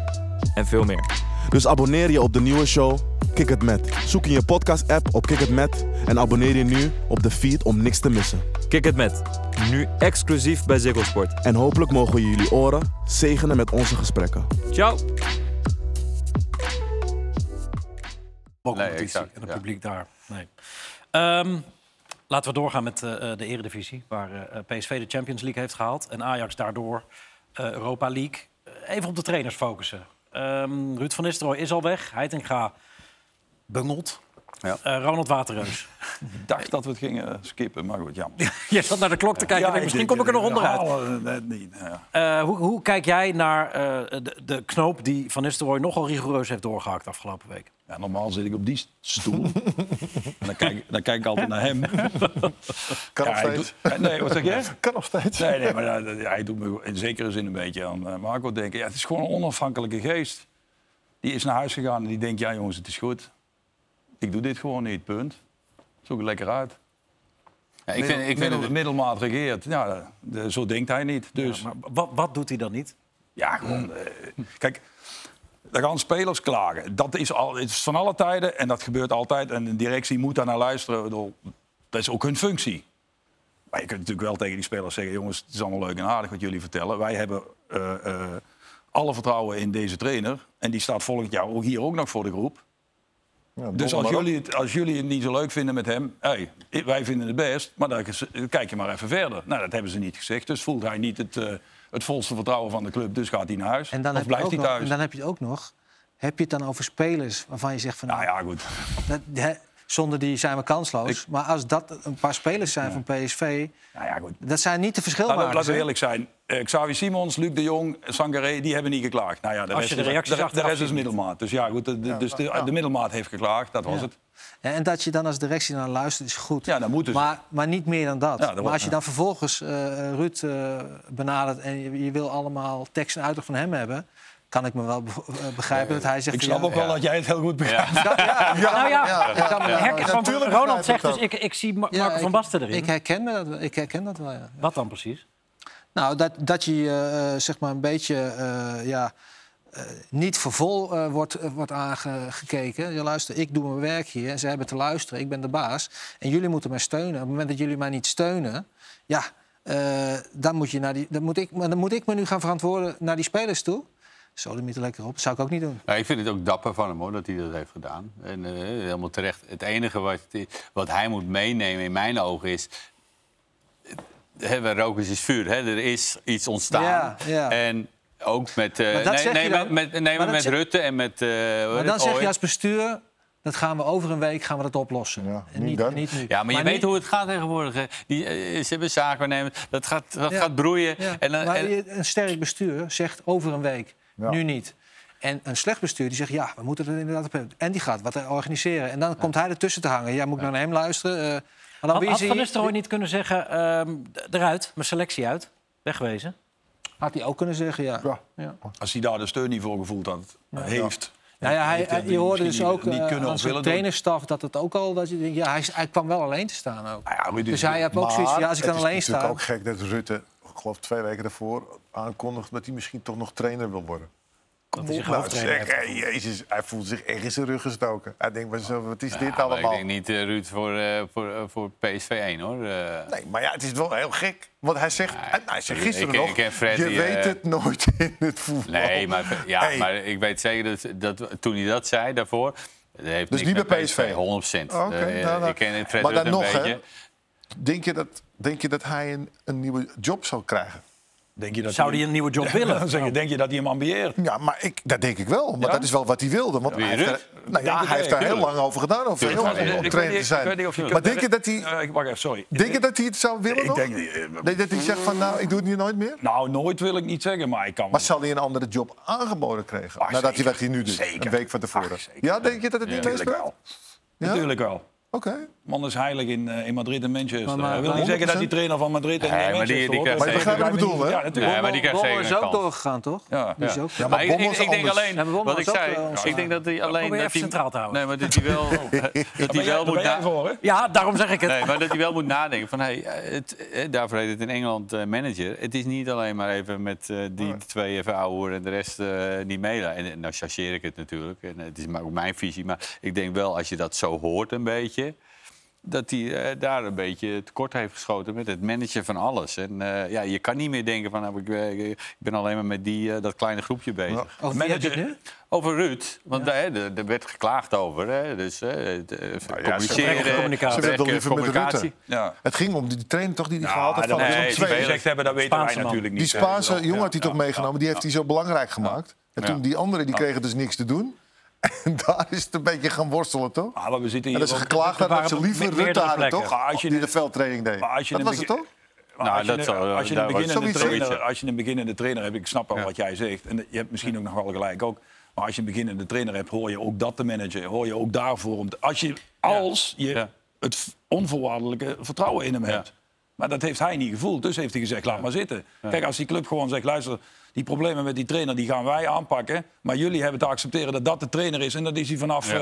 en veel meer. Dus abonneer je op de nieuwe show Kick It Met. Zoek in je podcast-app op Kick It Met en abonneer je nu op de feed om niks te missen. Kick het met. Nu exclusief bij Ziggo Sport. En hopelijk mogen we jullie oren zegenen met onze gesprekken. Ciao! competitie exact, en het ja. publiek daar. Nee. Ehm, laten we doorgaan met eh, eh, de Eredivisie, waar eh, PSV de Champions League heeft gehaald en Ajax daardoor eh, Europa League. Eh, Even op de trainers focussen. Ehm, Ruud van Nistelrooy is al weg. Heitinga bungelt. Ja. Eh, Ronald Waterreus. Ik dacht dat we het gingen skippen, maar goed, jammer. <laughs> Je zat naar de klok te kijken. en misschien kom ik er nog onderuit. onderuit. Net niet. Ja. Eh, hoe, hoe kijk jij naar eh, de, de knoop die Van Nistelrooy nogal rigoureus heeft doorgehakt afgelopen week? Ja, normaal zit ik op die stoel. en dan kijk, dan kijk ik altijd naar hem. <laughs> Kan nog steeds. doet- nee, wat zeg je? <laughs> Kan nog steeds. Nee, nee, maar hij doet me in zekere zin een beetje aan eh, Marco denken. Ja, het is gewoon een onafhankelijke geest. Die is naar huis gegaan en die denkt, ja jongens, het is goed. Ik doe dit gewoon niet, punt. Zoek het lekker uit. Ja, ik vind, ik vind Middel- het, middelmaat regeert. Ja, de- zo denkt hij niet. Dus Maar wat, wat doet hij dan niet? ja, gewoon. eh, kijk, daar gaan spelers klagen. Dat is, al, het is van alle tijden en dat gebeurt altijd. En de directie moet daar naar luisteren. Bedoel, Dat is ook hun functie. Maar je kunt natuurlijk wel tegen die spelers zeggen... jongens, het is allemaal leuk en aardig wat jullie vertellen. Wij hebben eh, eh, alle vertrouwen in deze trainer. En die staat volgend jaar ook hier ook nog voor de groep. Ja, Dus als jullie, het, als jullie het niet zo leuk vinden met hem... Hey, wij vinden het best, maar dan kijk je maar even verder. Nou, dat hebben ze niet gezegd. Dus voelt hij niet het, eh, het volste vertrouwen van de club. Dus gaat hij naar huis. En dan, of blijft hij nog, thuis. en dan heb je het ook nog. Heb je het dan over spelers waarvan je zegt van Nou nou, ja, goed. dat, zonder die zijn we kansloos. Maar als dat een paar spelers zijn van PSV, Nou ja, goed. dat zijn niet de verschilmakers. laten we eerlijk zijn. Eh, Xavi Simons, Luc de Jong, Sangaré, die hebben niet geklaagd. Nou ja, de Als rest je de reacties de, de rest is middelmaat. Dus ja, goed, de, de- dus de, de middelmaat heeft geklaagd, dat was Ja. het. En dat je dan als directie naar luistert is goed. Ja, dan moeten ze. Maar, maar niet meer dan dat. Ja, dat maar als je dan vervolgens eh, Ruud eh, benadert en je, je wil allemaal tekst en uitleg van hem hebben, kan ik me wel be- eh, begrijpen dat hij zegt. Ik snap ja, ook wel dat jij het heel goed begrijpt. Ja, ja, nou ja, Ronald zegt dus, ik, ik zie Marco ik- van Basten erin. Ik herken, me dat, wel- ik herken dat wel, ja. Wat dan precies? Nou, dat, dat je eh, eh, zeg maar een beetje eh, ja, eh, niet voor vol eh, wordt, eh, wordt aangekeken. Je luister, ik doe mijn werk hier en ze hebben te luisteren. Ik ben de baas. En jullie moeten mij steunen. Op het moment dat jullie mij niet steunen, ja, eh, dan, moet je naar die, dan, moet ik, maar dan moet ik me nu gaan verantwoorden naar die spelers toe. Zo, er er lekker op. Dat zou ik ook niet doen. Ja, ik vind het ook dapper van hem hoor, dat hij dat heeft gedaan. En eh, helemaal terecht. Het enige wat, wat hij moet meenemen in mijn ogen is... Hè, we roken is vuur. Hè? Er is iets ontstaan. Ja, ja. En ook met, eh, Maar dat nee, zeg nee, je met, dan. met, nee, Maar met Rutte en met... eh, Maar dan zeg je als bestuur, dat gaan we over een week gaan we dat oplossen. Ja, en niet niet, dan. niet nu. Ja, maar je niet- weet hoe het gaat tegenwoordig. hè. Die, ze hebben zakenwaarnemers. Dat gaat, dat Ja. gaat broeien. Ja, En, dan- maar en- een sterk bestuur zegt over een week, Ja. nu niet. En een slecht bestuur die zegt, ja, we moeten er inderdaad op. En die gaat wat organiseren. En dan komt hij ertussen te hangen. Ja, moet ik naar hem luisteren? Eh, maar dan Had, wie had Van Nistelrooy niet kunnen zeggen, ehm, eruit, mijn selectie uit, wegwezen? Had hij ook kunnen zeggen, ja. Ja. ja. Als hij daar de steun niet voor gevoeld had, heeft. Nou ja, hij, heeft hij- je hoorde dus ook niet eh, aan of zijn trainerstaf dat het ook al... Dat je denkt, ja, hij, hij kwam wel alleen te staan ook. Is- Dus hij heeft ook zoiets van, ja, als ik dan het alleen is natuurlijk sta... ook gek dat Rutte, geloof twee weken daarvoor, aankondigt dat hij misschien toch nog trainer wil worden. Kom hij op nou, zeg, Jezus, hij voelt zich echt in zijn rug gestoken. Hij denkt, wat is dit Ja, maar allemaal? Ik denk niet eh, Ruud voor, eh, voor, eh, voor PSV 1 hoor. Nee, maar ja, het is wel heel gek. Want hij zegt, hij, ik- gisteren ik nog, ik Fred, je die, weet het nooit <laughs> in het voetbal. Nee, maar, ja, Hey. maar ik weet zeker dat, dat toen hij dat zei daarvoor... Dat heeft Dus niet bij PSV? 100 procent. Oké, nou, nou. ik ken Fred Maar dan Rutte een nog, beetje. hè? Denk je, dat, denk je dat hij een, een nieuwe job zal krijgen? Denk je dat Zou hij een nieuwe job willen? <laughs> Dan zeg je, denk je dat hij hem ambieert? Ja, maar ik, dat denk ik wel. Maar Ja? dat is wel wat hij wilde. Want Wie, hij heeft, er, nou ja, hij heeft daar heel lang over gedaan. Over heel lang om trainer te niet- ik weet zijn. niet of je Maar denk je dat hij, Eh, wacht even, sorry. denk je dat hij het zou willen Ik denk, Nee, dat hij zegt van, nou, ik doe het nu nooit meer? Nou, nooit wil ik niet zeggen, maar ik kan... Maar zal hij een andere job aangeboden krijgen? Ah, nadat hij wat hij nu doet, Zeker. een week van tevoren. Ach, zeker. ja, denk je dat het niet Natuurlijk meespeelt? Natuurlijk wel. Oké. Man is heilig in, eh, in Madrid en Manchester. Maar- maar- dat wil niet 100%. zeggen dat die trainer van Madrid en Nee, maar die- Manchester die Maar je begrijpt wat ik bedoel, hè? Ja, natuurlijk. Nee, maar die krijgt Bommel zeker is ook doorgegaan, toch? Ja. Die is Ja. ook, Ja, maar Maar ik, denk alleen, Ja, wat ik zei, eh, ik denk dat hij alleen... dat centraal te houden. Nee, maar dat hij wel, <laughs> dat hij wel moet voor? Ja, daarom zeg ik het. Nee, maar dat hij wel moet nadenken van, hey, eh, het, daarvoor heet het in Engeland eh, manager. Het is niet alleen maar even met eh, die twee even ouwe en de rest eh, niet meedoen. En, en nou chargeer ik het natuurlijk. En het is maar ook mijn visie. Maar ik denk wel, als je dat zo hoort een beetje... dat hij eh, daar een beetje tekort heeft geschoten met het managen van alles. En eh, ja, je kan niet meer denken van, nou, ik, eh, ik ben alleen maar met die, dat kleine groepje bezig. Ja. Over wie heb je het nu? Over Ruud, want daar, hè, er, er werd geklaagd over. Hè, dus het, eh, communiceren, communicatie. Ze met. Ja. Het ging om die trainer toch die hij Ja, gehaald heeft dat van nee, die twee. gezegd hebben, dat weten wij natuurlijk niet. Die. Spaanse Ja, jongen had hij ja, toch meegenomen. Die heeft hij zo belangrijk gemaakt. En Ja. toen die anderen die kregen dus niks te doen. En daar is het een beetje gaan worstelen, toch? Ah, maar we zitten En hier dat ze geklaagd hadden dat ze liever Rutte hadden, toch? Als je die de veldtraining deed. Maar als je Dat was het toch? Nou, als je dat een- als je beginnende trainer, als je een beginnende trainer hebt, ik snap wel Ja. wat jij zegt, en je hebt misschien ook nog wel gelijk ook. Maar als je een beginnende trainer hebt, hoor je ook dat te managen. Hoor je ook daarvoor om. te- als je, als je Ja. het onvoorwaardelijke vertrouwen in hem hebt. Maar dat heeft hij niet gevoeld. Dus heeft hij gezegd, laat maar zitten. Kijk, als die club gewoon zegt, luister, die problemen met die trainer die gaan wij aanpakken. Maar jullie hebben te accepteren dat dat de trainer is. En dat is hij vanaf Ja.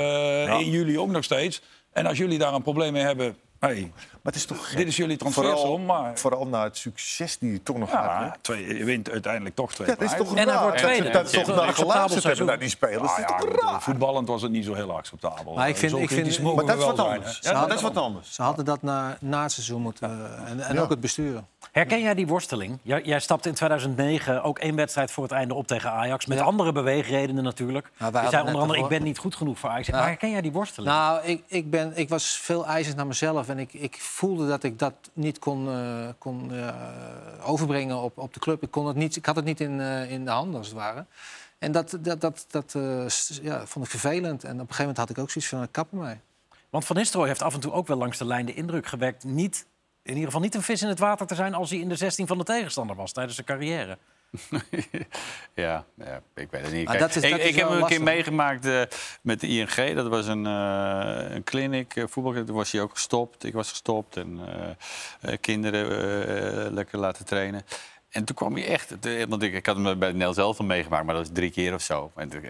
eh, 1 juli ook nog steeds. En als jullie daar een probleem mee hebben, hey, Maar het is toch gek. dit is jullie Vooral, transfersom. Maar vooral na het succes die je toch nog had. hè? ja, twee, je wint uiteindelijk toch twee Ja, dat is toch En hij wordt tweede. ze dat Ja, toch een naar acceptabel geluisterd hebben seizoen. naar die spelers. Ah, dat is ja, toch goed, raar? voetballend was het niet zo heel acceptabel. Maar ik vind- ik vind- maar dat is wel wat anders. dat is wat anders. Ze hadden dat na, na het seizoen moeten... eh, en en Ja. ook het bestuur. Herken jij die worsteling? Jij, jij stapte in 2009 ook één wedstrijd voor het einde op tegen Ajax. Met Ja. andere beweegredenen natuurlijk. je zei onder andere, ik ben niet goed genoeg voor Ajax. Ja. Maar herken jij die worsteling? Nou, ik, ik, ben, ik was veel eisend naar mezelf. En ik, ik voelde dat ik dat niet kon, eh, kon eh, overbrengen op, op de club. Ik, kon het niet, ik had het niet in, eh, in de handen, als het ware. En dat, dat, dat, dat ja, vond ik vervelend. En op een gegeven moment had ik ook zoiets van, "Nou, kappen mij. Want Van Nistelrooy heeft af en toe ook wel langs de lijn de indruk gewekt... Niet, in ieder geval niet een vis in het water te zijn... als hij in de 16 van de tegenstander was tijdens zijn carrière. <laughs> Ja, ja, ik weet het niet. Maar Kijk, dat is- dat ik ik heb een keer meegemaakt eh, met de ING. Dat was een, eh een clinic, eh, voetbal. Toen was hij ook gestopt. Ik was gestopt. En kinderen lekker laten trainen. En toen kwam hij echt... eh, Want ik, ik had hem bij Nel zelf al meegemaakt, maar dat was drie keer of zo. En, toen, eh,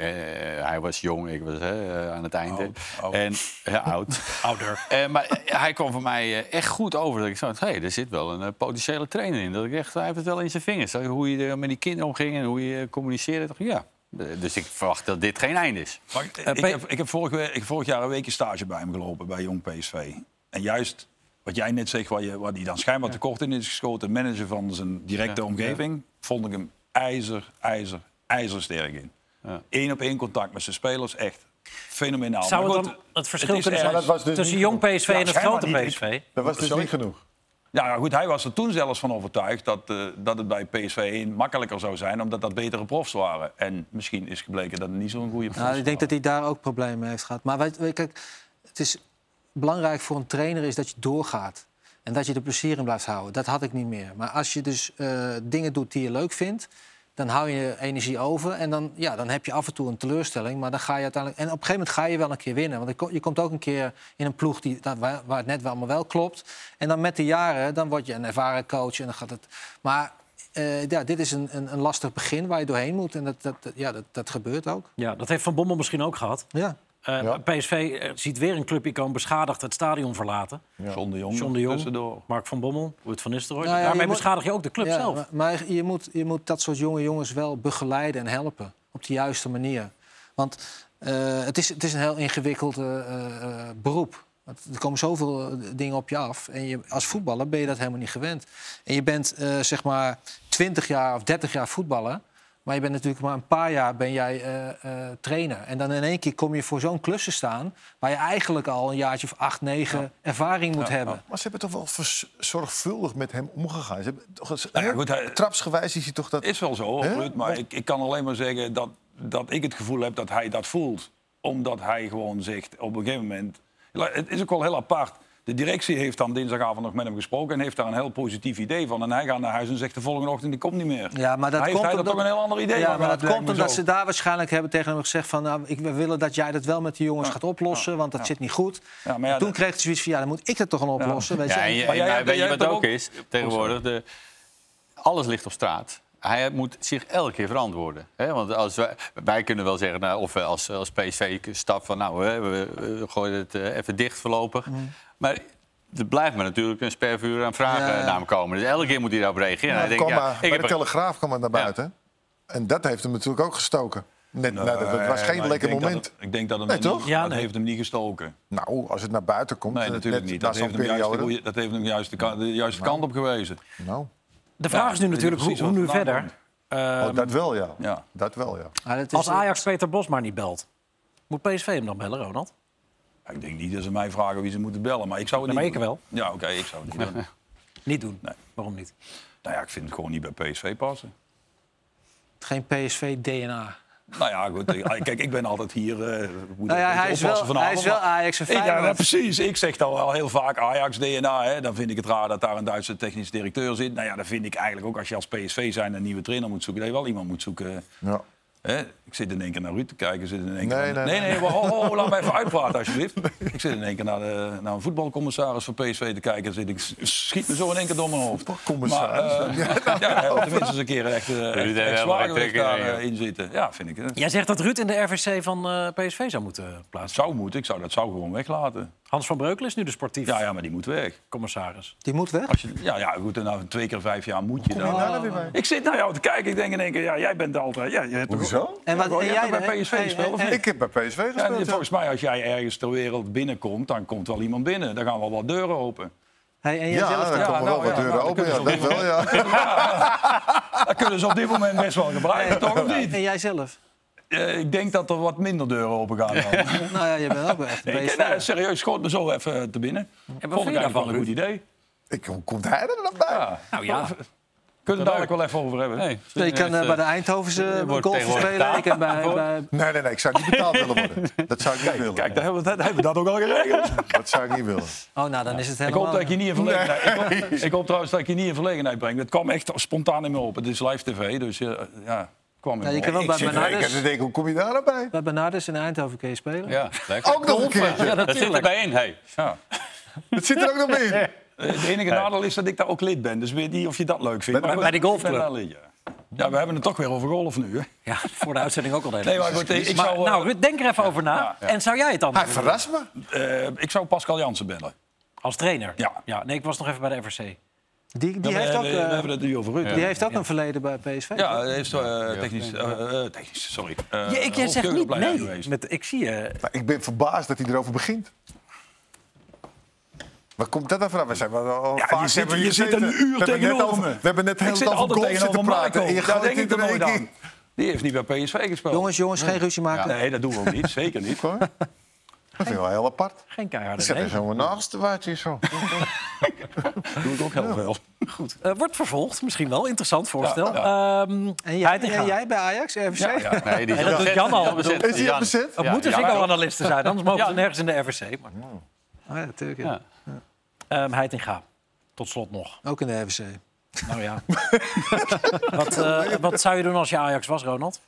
hij was jong, ik was eh, aan het einde. Oud, oud. En, ja, oud. Ouder. Eh, maar eh, hij kwam voor mij eh, echt goed over. Dat ik zo, hé, hey, er zit wel een eh, potentiële trainer in. Dat ik echt, hij heeft het wel in zijn vingers. Zo, Hoe je er met die kinderen omging en hoe je eh, communiceerde. Dacht ja. Eh, Dus ik verwacht dat dit geen einde is. Maar ik, Eh, ik, heb, ik heb vorig, ik heb vorig jaar een weekje stage bij hem gelopen, bij Jong PSV. En juist wat jij net zegt, waar, je, waar hij dan schijnbaar tekort in is geschoten... manager van zijn directe Ja. omgeving... vond ik hem ijzer, ijzer, ijzersterk in. Ja. Eén op één contact met zijn spelers, echt fenomenaal. Zou het goed, dan het verschil kunnen zijn Maar dat was dus tussen niet jong PSV Ja, en het grote niet. PSV? Dat was dus Sorry? niet genoeg. Ja, goed, hij was er toen zelfs van overtuigd dat, eh, dat het bij PSV 1 makkelijker zou zijn... omdat dat betere profs waren. En misschien is gebleken dat het niet zo'n goede profs Nou, ik denk dat hij daar ook problemen mee heeft gehad. Maar weet, weet, kijk, het is belangrijk voor een trainer is dat je doorgaat. En dat je er plezier in blijft houden. Dat had ik niet meer. Maar als je dus eh, dingen doet die je leuk vindt... dan hou je energie over. En dan, ja, dan heb je af en toe een teleurstelling. Maar dan ga je uiteindelijk... En op een gegeven moment ga je wel een keer winnen. Want je ko- je komt ook een keer in een ploeg die, waar het net wel allemaal wel klopt. En dan met de jaren, dan word je een ervaren coach. En dan gaat het... Maar eh, ja, dit is een, een, een lastig begin waar je doorheen moet. En dat, dat, ja, dat, dat gebeurt ook. Ja, dat heeft Van Bommel misschien ook gehad. Ja. Eh, Ja. PSV eh, ziet weer een clubicoon beschadigd het stadion verlaten. John de Jong, John de Jong, tussendoor. Mark van Bommel, Ruud van Nistelrooy. Nou ja, Daarmee je moet- beschadig je ook de club Ja, zelf. Maar, maar je, moet, je moet dat soort jonge jongens wel begeleiden en helpen. Op de juiste manier. Want eh, het, is, het is een heel ingewikkeld eh, eh, beroep. Want Er komen zoveel dingen op je af. En je, als voetballer ben je dat helemaal niet gewend. En je bent eh, zeg maar 20 jaar of 30 jaar voetballer. Maar je bent natuurlijk maar een paar jaar ben jij eh, eh, trainer. En dan in één keer kom je voor zo'n klus te staan... waar je eigenlijk al een jaartje of acht, negen ervaring moet hebben. Maar ze hebben toch wel zorgvuldig met hem omgegaan. Ze hebben toch eens, Nou ja, hè? goed, hij- Trapsgewijs is hij toch dat... Is wel zo? Ruud, maar ik, ik kan alleen maar zeggen dat, dat ik het gevoel heb dat hij dat voelt. Omdat hij gewoon zegt op een gegeven moment... Ja, Het is ook wel heel apart. De directie heeft dan dinsdagavond nog met hem gesproken... en heeft daar een heel positief idee van. En hij gaat naar huis en zegt de volgende ochtend, die komt niet meer. Ja, maar dat Hij heeft komt hij er omdat- toch een heel ander idee Ja, maar dat komt omdat ze daar waarschijnlijk hebben tegen hem gezegd van... Nou, ik, we willen dat jij dat wel met de jongens gaat oplossen, want dat zit niet goed. Ja, maar ja, Toen dat- kreeg hij zoiets van, ja, dan moet ik dat toch gaan oplossen. Weet je? En je, Maar jij weet je wat ook- is tegenwoordig? De, alles ligt op straat. Hij moet zich elke keer verantwoorden. Hè? Want als wij, wij kunnen wel zeggen, nou, of we als, als PSV stap van... nou, hè, we, we gooien het eh, even dicht voorlopig. Maar er blijft maar natuurlijk een spervuur aan vragen Ja, ja. naar hem komen. Dus elke keer moet hij daarop reageren. Denkt, ja, maar, ik bij heb de Telegraaf kwam hij naar buiten. En dat heeft hem natuurlijk ook gestoken. Net, Nee, nou, dat, was geen maar ik lekker denk moment. het- ik denk dat, hem Nee, toch? niet- Ja, dat nee. heeft hem niet gestoken. Nou, als het naar buiten komt, Nee, net natuurlijk niet. Dat heeft, hem juist de, periode. goeie- dat heeft hem juist de, ka- de juiste kant op gewezen. Nou, De vraag Ja, is nu natuurlijk, hoe, precies hoe nu verder? komt. Ehm, oh, dat wel, ja. Ja. Dat wel, ja. Ja, dat is- als Ajax Peter Bos maar niet belt. Moet PSV hem dan bellen, Ronald? Ja, Ik denk niet dat ze mij vragen wie ze moeten bellen, maar ik zou het Nee, niet maar ik doen. Ja, oké, ik zou het niet doen. <laughs> Niet doen. Nee. Waarom niet? Nou ja, ik vind het gewoon niet bij PSV passen. Geen PSV-DNA. Nou ja, goed. eh, Kijk, ik ben altijd hier. eh moet Nou ja, hij is wel- vanavond, hij is wel Ajax en Feyenoord. ja, precies. Ik zeg dan wel heel vaak Ajax-DNA. hè. Dan vind ik het raar dat daar een Duitse technisch directeur zit. Nou ja, dan vind ik eigenlijk ook als je als PSV zijn een nieuwe trainer moet zoeken... dat je wel iemand moet zoeken. Ja. Hè? Ik zit in één keer naar Ruud te kijken. ik Zit in één keer Nee, naar... nee, nee, nee, maar ho, ho, laat me even <laughs> uitpraten alsjeblieft. Ik zit in één keer naar, de, naar een voetbalcommissaris van PSV te kijken. Zit ik, schiet me zo in één keer door mijn hoofd. Commissaris. Maar, eh, ja, <laughs> ja, tenminste eens een keer een echte, heeft echt, echt zwaargewicht daarin ja. zitten. Ja, vind ik. hè. Jij zegt dat Ruud in de RVC van eh, PSV zou moeten plaatsen. zou moeten. Ik zou dat zou gewoon weglaten. Hans van Breukelen is nu de sportief Ja, ja, maar die moet weg. commissaris. Die moet weg. Als je, ja, ja, goed. En nou, twee keer vijf jaar moet je dan. daar dan weer bij? Ik zit naar jou te kijken. Ik denk in één keer, ja, jij bent altijd. Ja, je hebt toch- Hoezo? En wat- Ja, jij hebt toch bij? PSV Hey, gespeeld, of hey, niet? Ik heb bij PSV gespeeld. en ja. volgens mij, als jij ergens ter wereld binnenkomt, dan komt wel iemand binnen. Dan gaan wel wat deuren open. Hey, en jij Ja, zelf daar dan? komen nou, wel wat ja, deuren nou, open. Ja, dat kunnen wel, ja. <laughs> Dat kunnen ze op dit moment best wel gebruiken, toch of niet? En jij Eh, ik denk dat er wat minder deuren open gaan. dan. <laughs> Nou ja, je bent ook wel echt Nee, ik- nee, serieus, schoot me zo even te binnen. wat Vond vind ik eigenlijk wel daarvan, een goed idee. Ik, hoe komt hij er dan bij? Ja. Nou ja, Kunnen we het dadelijk wel even over hebben. Nee, Je kan eh, bij de Eindhovense <laughs> wordt golf spelen. Ik bij, bij, Nee, nee, nee. Ik zou niet betaald willen worden. Dat zou ik niet willen. Kijk, daar hebben, we, dat, hebben we dat ook al geregeld. <laughs> Dat zou ik niet willen. oh, nou, dan is het Ik helemaal... hoop dat ik je niet in verlegenheid... Ik, hoop, ik hoop trouwens dat ik je niet in verlegenheid breng. Dat kwam echt spontaan in me op. Het is live tv, dus eh, ja, kwam in Ja, je kan wel bij zit er ik denken, hoe kom je daar nou bij? bij Bernardus in Eindhoven kun je spelen. Ja. Ook nog een keertje. ja, Dat zit natuurlijk. erbij in. Hey. Ja. <laughs> Dat zit er ook nog bij in. Het enige nadeel is dat ik daar ook lid ben. Dus weet niet of je dat leuk vindt. Bij- Maar bij de golfclub. ja. ja, we hebben het toch weer over golf nu. Hè? ja, voor de uitzending ook al de hele Nee, maar goed, ik Maar, zou, eh, nou, Ruud, denk er even over na. Ja, ja. En zou jij het dan Hij doen? verrast me. eh, ik zou Pascal Jansen bellen. Als trainer? Ja. ja. Nee, ik was nog even bij de RVC. Die, die, Ja, we, heeft, ook, we, we eh, hebben het nu over Ruud. die heeft ook een verleden bij PSV. Ja, hij heeft eh, technisch, eh, eh, technisch, sorry. Uh, Ja, ik, jij zegt niet nee. Met, ik zie je. Nou, ik ben verbaasd dat hij erover begint. Waar komt dat dan vanaf? We zijn wel al Ja, vaak je zit- hebben we je zit een uur we tegenover over, me. We hebben net heel zit over golf zitten praten. En je denk ik er nooit aan. Die heeft niet bij PSV gespeeld. Jongens, jongens, geen ruzie maken. Nee, dat doen we ook niet. Zeker niet. Dat vind ik wel heel apart. Geen keiharde Zet er nee. zo'n naast waar je zo. <laughs> doe ik ook heel veel. Goed. Eh, wordt vervolgd, misschien wel. Interessant voorstel. Ja, Ehm, En jij, Heitinga. en jij bij Ajax, RVC? Ja, ja. Nee, die Nee, dat doet Jan al. bezet. Is hij Jan. al bezet? Dat Ja, moeten ja. Zingo-analisten zijn, anders mogen ze nergens in de RVC. Maar, Oh, ja, natuurlijk. ja. Ja. Ehm Heitinga, tot slot nog. Ook in de RVC. Nou ja. <laughs> wat, eh, wat zou je doen als je Ajax was, Ronald?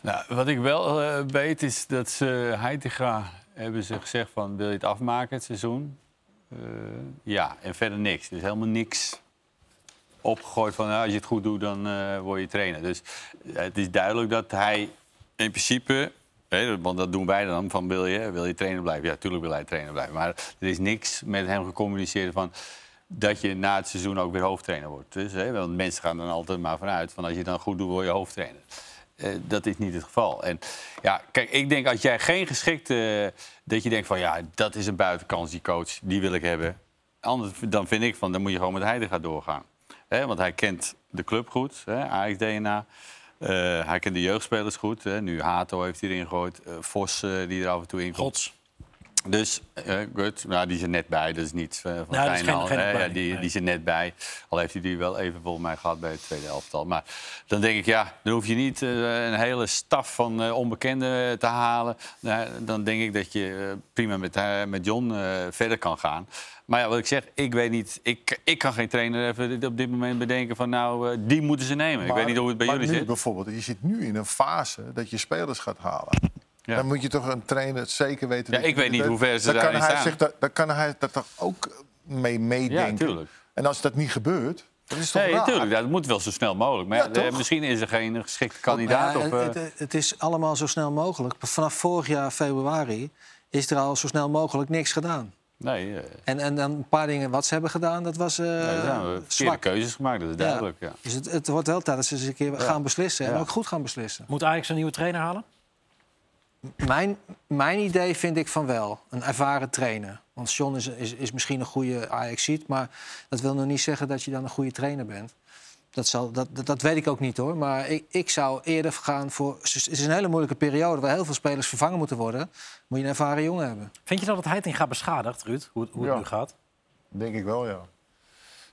Nou, wat ik wel eh, weet is dat ze Heitinga hebben ze gezegd van wil je het afmaken het seizoen? Eh, ja, en verder niks. Dus helemaal niks opgegooid van nou, als je het goed doet dan eh, word je trainer. Dus eh, het is duidelijk dat hij in principe, hè, want dat doen wij dan, van wil je, wil je trainer blijven? Ja, natuurlijk wil hij trainer blijven. Maar er is niks met hem gecommuniceerd van dat je na het seizoen ook weer hoofdtrainer wordt. Dus, hè, want mensen gaan dan altijd maar vanuit van als je dan goed doet, word je hoofdtrainer. Eh, dat is niet het geval. En ja, kijk, ik denk als jij geen geschikte... dat je denkt van ja, dat is een buitenkans, die coach, die wil ik hebben. Anders dan vind ik van, dan moet je gewoon met Heidegger doorgaan. Want hij kent de club goed, hè, Ajax-DNA. Eh, hij kent de jeugdspelers goed. Hè. Nu Hato heeft hij erin gegooid. eh, Vos die er af en toe in komt. Gods. Dus, eh goed, nou, die er net bij. Dat is niet eh, van Nou, dat is Feyenoord, geen- geen hè. Ja, opleiding, die, die er net bij. Al heeft hij die wel even volgens mij gehad bij het tweede elftal. Maar dan denk ik, ja, dan hoef je niet eh, een hele staf van eh, onbekenden te halen. Nou, dan denk ik dat je eh, prima met, eh, met John eh, verder kan gaan. Maar ja, wat ik zeg, ik weet niet. Ik, ik kan geen trainer even op dit moment bedenken van nou, eh, die moeten ze nemen. ik weet niet hoe het bij maar jullie nu zit. bijvoorbeeld, je zit nu in een fase dat je spelers gaat halen. Ja. Dan moet je toch een trainer zeker weten. Ja, ik weet niet dat- hoe ver ze dan kan hij staan. zich dat, Dan kan hij dat toch ook mee meedenken. Ja, tuurlijk. En als dat niet gebeurt, dat is toch Nee, raar? natuurlijk. Dat moet wel zo snel mogelijk. Maar Ja, misschien is er geen geschikte kandidaat. Of, eh, het, het- het is allemaal zo snel mogelijk. Vanaf vorig jaar februari is er al zo snel mogelijk niks gedaan. nee, eh, En, en dan een paar dingen wat ze hebben gedaan, dat was eh nee, daar zijn we zwak. keuzes gemaakt, dat is Ja. duidelijk. Ja. Dus het, het wordt wel tijd dat ze eens een keer gaan beslissen. En Ja. ook goed gaan beslissen. Moet Ajax een nieuwe trainer halen? Mijn, mijn idee vind ik van wel. Een ervaren trainer. Want John is, is, is misschien een goede Ajaxiet... maar dat wil nog niet zeggen dat je dan een goede trainer bent. Dat, zal, dat, dat, dat weet ik ook niet hoor. Maar ik, ik zou eerder gaan voor... Het is een hele moeilijke periode waar heel veel spelers vervangen moeten worden. Moet je een ervaren jongen hebben. Vind je dat het Heitinga beschadigt, Ruud? Hoe, hoe het Ja. nu gaat? Denk ik wel, ja.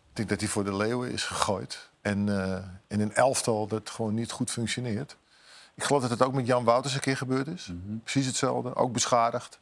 Ik denk dat hij voor de leeuwen is gegooid. En eh, in een elftal dat gewoon niet goed functioneert. Ik geloof dat het ook met Jan Wouters een keer gebeurd is. Mhm. Precies hetzelfde, ook beschadigd.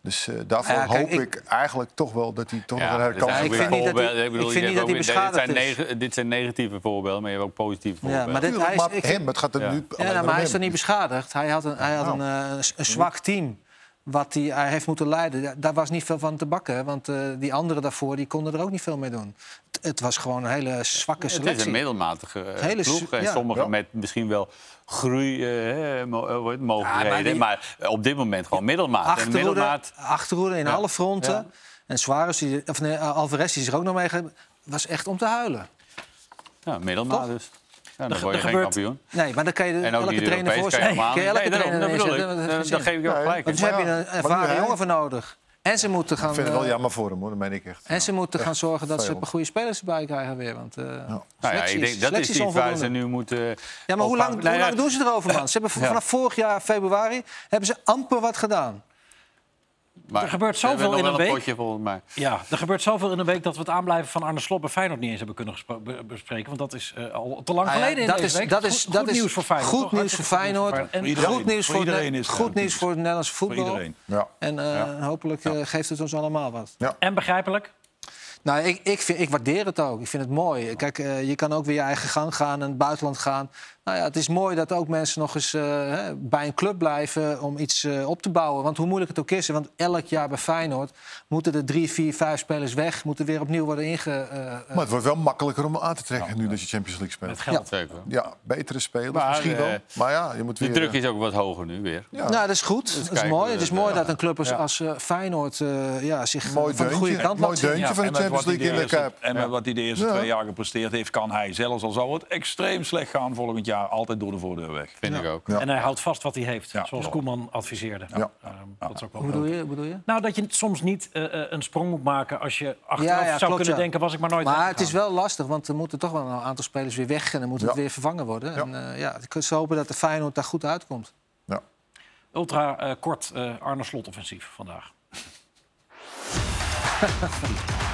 Dus eh, daarvoor Ja, kijk, hoop ik- ik, eigenlijk toch wel dat hij toch nog een dit herkans zijn ik vind niet dat hij- ik bedoel, vind niet dat hij weer- dit zijn, beschadigd is. dit zijn negatieve voorbeelden, maar je hebt ook positieve Ja, voorbeelden. maar dit, Tuurlijk, hij is, maar ik hem, het gaat er Ja. nu Ja, nou, maar hij is er niet beschadigd. Hij had een, hij had een, Nou. eh, een, een zwak team. Wat hij, hij heeft moeten leiden. Daar was niet veel van te bakken. Want eh, die anderen daarvoor die konden er ook niet veel mee doen. Het, het was gewoon een hele zwakke Het is selectie. een middelmatige eh, Hele ploeg. En ja. sommigen Ja. met misschien wel groeimogelijkheden. die- maar, op dit moment gewoon middelmaat. En Achterhoede, middelmaat achterhoede in Ja. alle fronten. Ja. En Suarez, die, of nee, Alvarez die is er ook nog mee. was echt om te huilen. ja, middelmaat Toch? dus. Ja, dan word je geen gebeurt- kampioen. Nee, maar dan kan je En ook elke niet trainer Europees voor kan je helemaal Kun je elke niet. Nee, daarom, trainer dat bedoel ik. neerzetten, dat heeft Dan geef ik jou Nee, gelijk. Dus heb je een ervaren jongen voor nodig. En ze moeten gaan, Ik vind het wel eh, jammer voor hem, hoor. Dat meen ik echt. en ze moeten gaan zorgen dat ze goede spelers erbij krijgen weer. Want, eh Nou ja, ik denk, dat is iets waar ze nu moeten... Ja, maar hoe lang, doen ze erover, man? Ze hebben <laughs> vanaf vorig jaar, februari, hebben ze amper wat gedaan. Maar Er gebeurt zoveel in een week. potje volgens mij. Ja, er gebeurt zoveel in een week dat we het aanblijven van Arne Slot bij Feyenoord niet eens hebben kunnen bespreken. Want dat is eh, al te lang ja, geleden in dat deze is, week. dat is, goed, dat goed is nieuws voor Feyenoord. Goed toch? nieuws voor Feyenoord. En Voor iedereen. Goed nieuws Voor iedereen is goed nieuws voor het Nederlandse Voor voetbal. iedereen. Ja. En eh, hopelijk eh, geeft het ons allemaal wat. En begrijpelijk. Nou, ik, ik, vind, ik waardeer het ook. Ik vind het mooi. Kijk, eh, je kan ook weer je eigen gang gaan en het buitenland gaan. Nou ja, het is mooi dat ook mensen nog eens eh, hè, bij een club blijven om iets eh, op te bouwen. Want hoe moeilijk het ook is, want elk jaar bij Feyenoord moeten er drie, vier, vijf spelers weg, moeten weer opnieuw worden inge. eh, Maar het wordt wel makkelijker om aan te trekken nu dat je Champions League speelt. Met geld. Zeker. Ja, betere spelers Maar, misschien wel. Maar ja, je moet De weer... druk eh, is ook wat hoger nu weer. ja. Nou, dat is goed. dat is mooi. Het is mooi ja. dat een club als, Ja. als eh, Feyenoord eh, ja, zich Mooi van de goede deuntje. kant Mooi laat zien. deuntje van de Champions wat hij League in de eerste- Kuip. En met wat hij de eerste Ja. twee jaar gepresteerd heeft, kan hij zelfs al zou het extreem slecht gaan volgend jaar altijd door de voordeur weg. Vind ik ook. Ja. En hij houdt vast wat hij heeft, Ja. zoals Koeman adviseerde. Ja. Ehm, dat is ook wel Hoe bedoel je? Hoe bedoel je? Nou, dat je soms niet eh, eh, een sprong moet maken als je achteraf Ja, ja, zou klopt, kunnen ja. denken... was ik maar nooit Maar het is wel lastig, want er moeten toch wel een aantal spelers weer weg en dan moet het weer vervangen worden. Ja. En, eh, ja, ik kan zo hopen dat de Feyenoord daar goed uitkomt. Ja. Ultra kort eh, Arne Slot offensief vandaag. <laughs>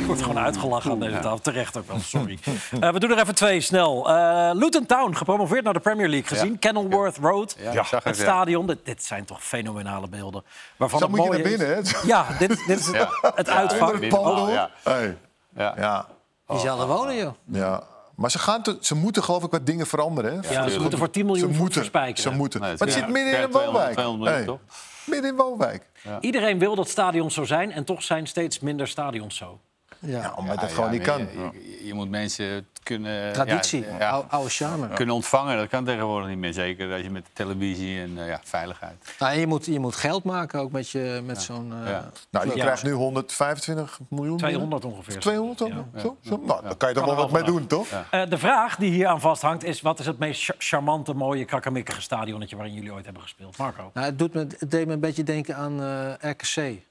Ik word gewoon uitgelachen aan deze tafel. Terecht ook wel, sorry. Eh, we doen er even twee snel. Eh Luton Town, gepromoveerd naar de Premier League gezien. Kenilworth Road, Ja, het stadion. Dit, dit zijn toch fenomenale beelden. Waarvan Zo het moet je naar is- binnen, hè? Ja, dit, dit is het, Ja. het Ja, uitvak. Ja. Hey. Ja. Ja. Die zouden wonen, joh. ja. Maar ze, gaan te- ze moeten geloof ik wat dingen veranderen. Hè? Ja, ze moeten voor 10 miljoen Ze moeten. Ze moeten. Nee, maar het ja. zit midden in een 200 woonwijk. 200 miljoen, Hey. toch? Midden in woonwijk. Iedereen wil dat stadions zo zijn en toch zijn steeds minder stadions zo. Ja. Ja, omdat Ja, dat gewoon ja, niet kan. Je, je- je moet mensen kunnen... Traditie, ja, ja, Ou- oude charme. kunnen ontvangen. Dat kan tegenwoordig niet meer. Zeker als je met televisie en eh, ja, veiligheid. Nou, en je, moet, je moet geld maken ook met, je, met zo'n... eh, Ja. Nou, je Ja. krijgt nu 125 miljoen. 200 ongeveer. 200 dan? Ja. Zo, zo. Nou, daar kan je toch wel wat mee doen, toch? Ja. Eh, de vraag die hier aan vasthangt is... wat is het meest cha- charmante, mooie, krakkemikkige stadionnetje... waarin jullie ooit hebben gespeeld? Marco, Nou, het, doet me, het deed me een beetje denken aan eh, RKC.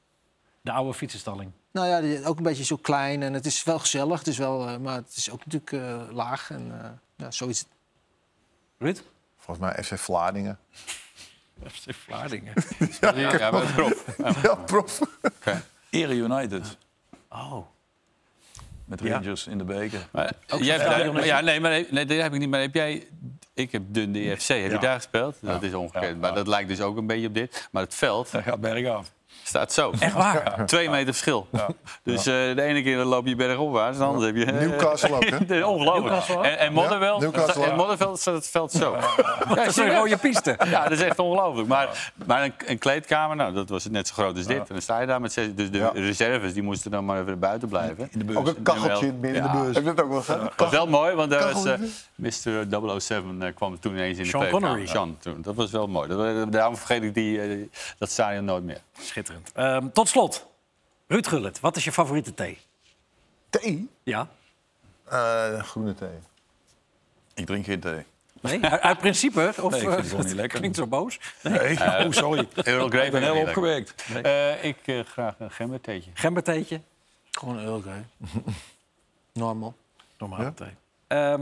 de oude fietsenstalling. Nou ja, die- ook een beetje zo klein en het is wel gezellig. Het is wel, eh, maar het is ook natuurlijk eh, laag en eh, ja, zoiets. Ruud? Volgens mij FC Vlaardingen. <laughs> FC Vlaardingen. Ja, maar prof. Ja. Ja, prof. <laughs> Ere United Oh. met Ja. Rangers in de beker. Maar, jij, stadionnetje? ja, nee, maar nee, dat heb ik niet. Maar heb jij... Ik heb Dundee FC. Heb Ja. je daar gespeeld? Dat Ja. is ongekend. Ja, Maar ja. dat lijkt dus ook een beetje op dit. Maar het veld Dat gaat bergaf. Staat zo. Echt waar? Twee meter verschil. Dus eh, de ene keer loop je bergopwaarts, de andere heb je... Newcastle ook, hè? <laughs> Het is Ongelooflijk. En, en Modderveld, Ja, ook. Modderveld staat het veld zo. Ja, Dat is een rode piste. Ja, dat is echt ongelooflijk. Maar, maar een, een kleedkamer, nou, dat was net zo groot als dit. En dan sta je daar met zes... Dus de Ja. reserves die moesten dan maar even buiten blijven. In de bus. Ook een kacheltje in de Ja. bus. Heb je dat ook wel gedaan? Dat was wel mooi, want daar was, eh, Mr. 007 eh, kwam toen ineens in de Sean. Connery. Sean toen. Dat was wel mooi. Dat, daarom vergeet ik die, eh, dat stadion nooit meer. Schitterend. Ehm, tot slot. Ruud Gullit, wat is je favoriete thee? Thee? Ja? Eh, groene thee. Ik drink geen thee. Nee? Uit, principe? Of, Nee, ik vind het eh, gewoon niet <laughs> lekker. Klinkt zo boos. Nee, oh, sorry. Earl Grey Ik ben heel lekker. Eh, ik graag een gembertheetje. Gembertheetje? Gewoon Earl Grey. <laughs> Normal. Normale thee. Ehm,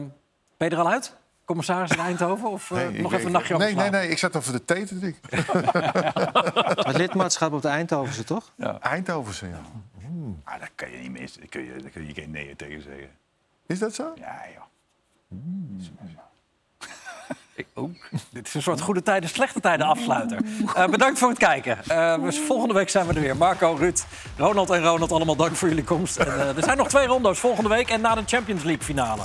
ben je er al uit? Commissaris in Eindhoven? Of eh, Nee, ik- nog even een nachtje Nee, nee, overslaan? nee. Ik zat over de thee te drinken. <laughs> Het lidmaatschap op de Eindhovense, toch? Eindhovense, ja. Ah, daar kan je niet mis. Daar kun je, daar kun je geen nee tegen zeggen. Is dat zo? Ja, joh. Oh, dit is een soort goede tijden, slechte tijden afsluiter. Uh, bedankt voor het kijken. Uh, volgende week zijn we er weer. Marco, Ruud, Ronald en Ronald, allemaal dank voor jullie komst. En, uh, er zijn nog twee rondo's volgende week. En na de Champions League finale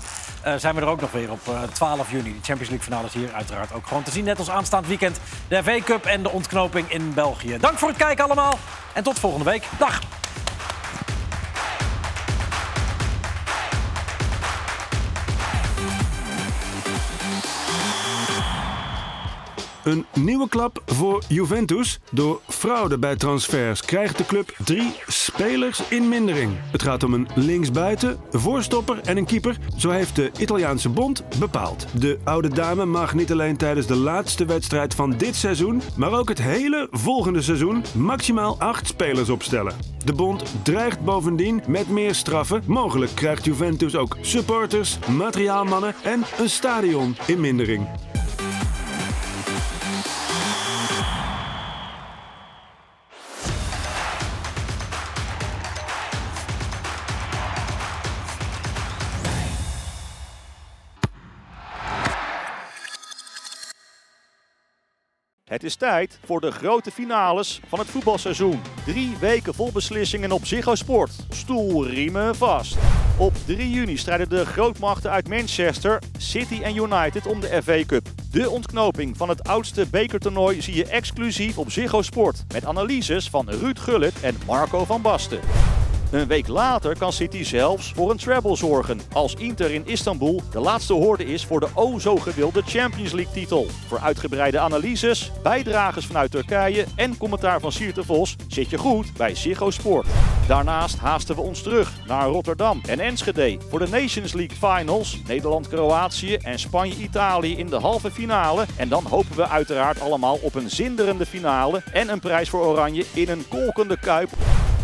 zijn we er ook nog weer op 12 juni. De Champions League finale is hier uiteraard ook gewoon te zien. Net als aanstaand weekend de FA Cup en de ontknoping in België. Dank voor het kijken allemaal. En tot volgende week. Dag! Een nieuwe klap voor Juventus. Door fraude bij transfers krijgt de club drie spelers in mindering. Het gaat om een linksbuiten, voorstopper en een keeper. Zo heeft de Italiaanse bond bepaald. De oude dame mag niet alleen tijdens de laatste wedstrijd van dit seizoen, maar ook het hele volgende seizoen maximaal acht spelers opstellen. De bond dreigt bovendien met meer straffen. Mogelijk krijgt Juventus ook supporters, materiaalmannen en een stadion in mindering. Het is tijd voor de grote finales van het voetbalseizoen. Drie weken vol beslissingen op Ziggo Sport. Stoelriemen vast. Op 3 juni strijden de grootmachten uit Manchester, City en United om de FA Cup. De ontknoping van het oudste bekertoernooi zie je exclusief op Ziggo Sport. Met analyses van Ruud Gullit en Marco van Basten. Een week later kan City zelfs voor een treble zorgen. Als Inter in Istanbul de laatste hoorde is voor de o zo gewilde Champions League titel. Voor uitgebreide analyses, bijdragers vanuit Turkije en commentaar van Sierte Vos zit je goed bij Ziggo Sport. Daarnaast haasten we ons terug naar Rotterdam en Enschede voor de Nations League Finals. Nederland-Kroatië en Spanje-Italië in de halve finale. En dan hopen we uiteraard allemaal op een zinderende finale en een prijs voor Oranje in een kolkende kuip.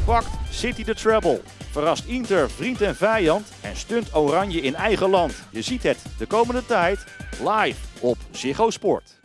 Pakt City de treble. Verrast Inter vriend en vijand en stunt Oranje in eigen land. Je ziet het de komende tijd live op Ziggo Sport.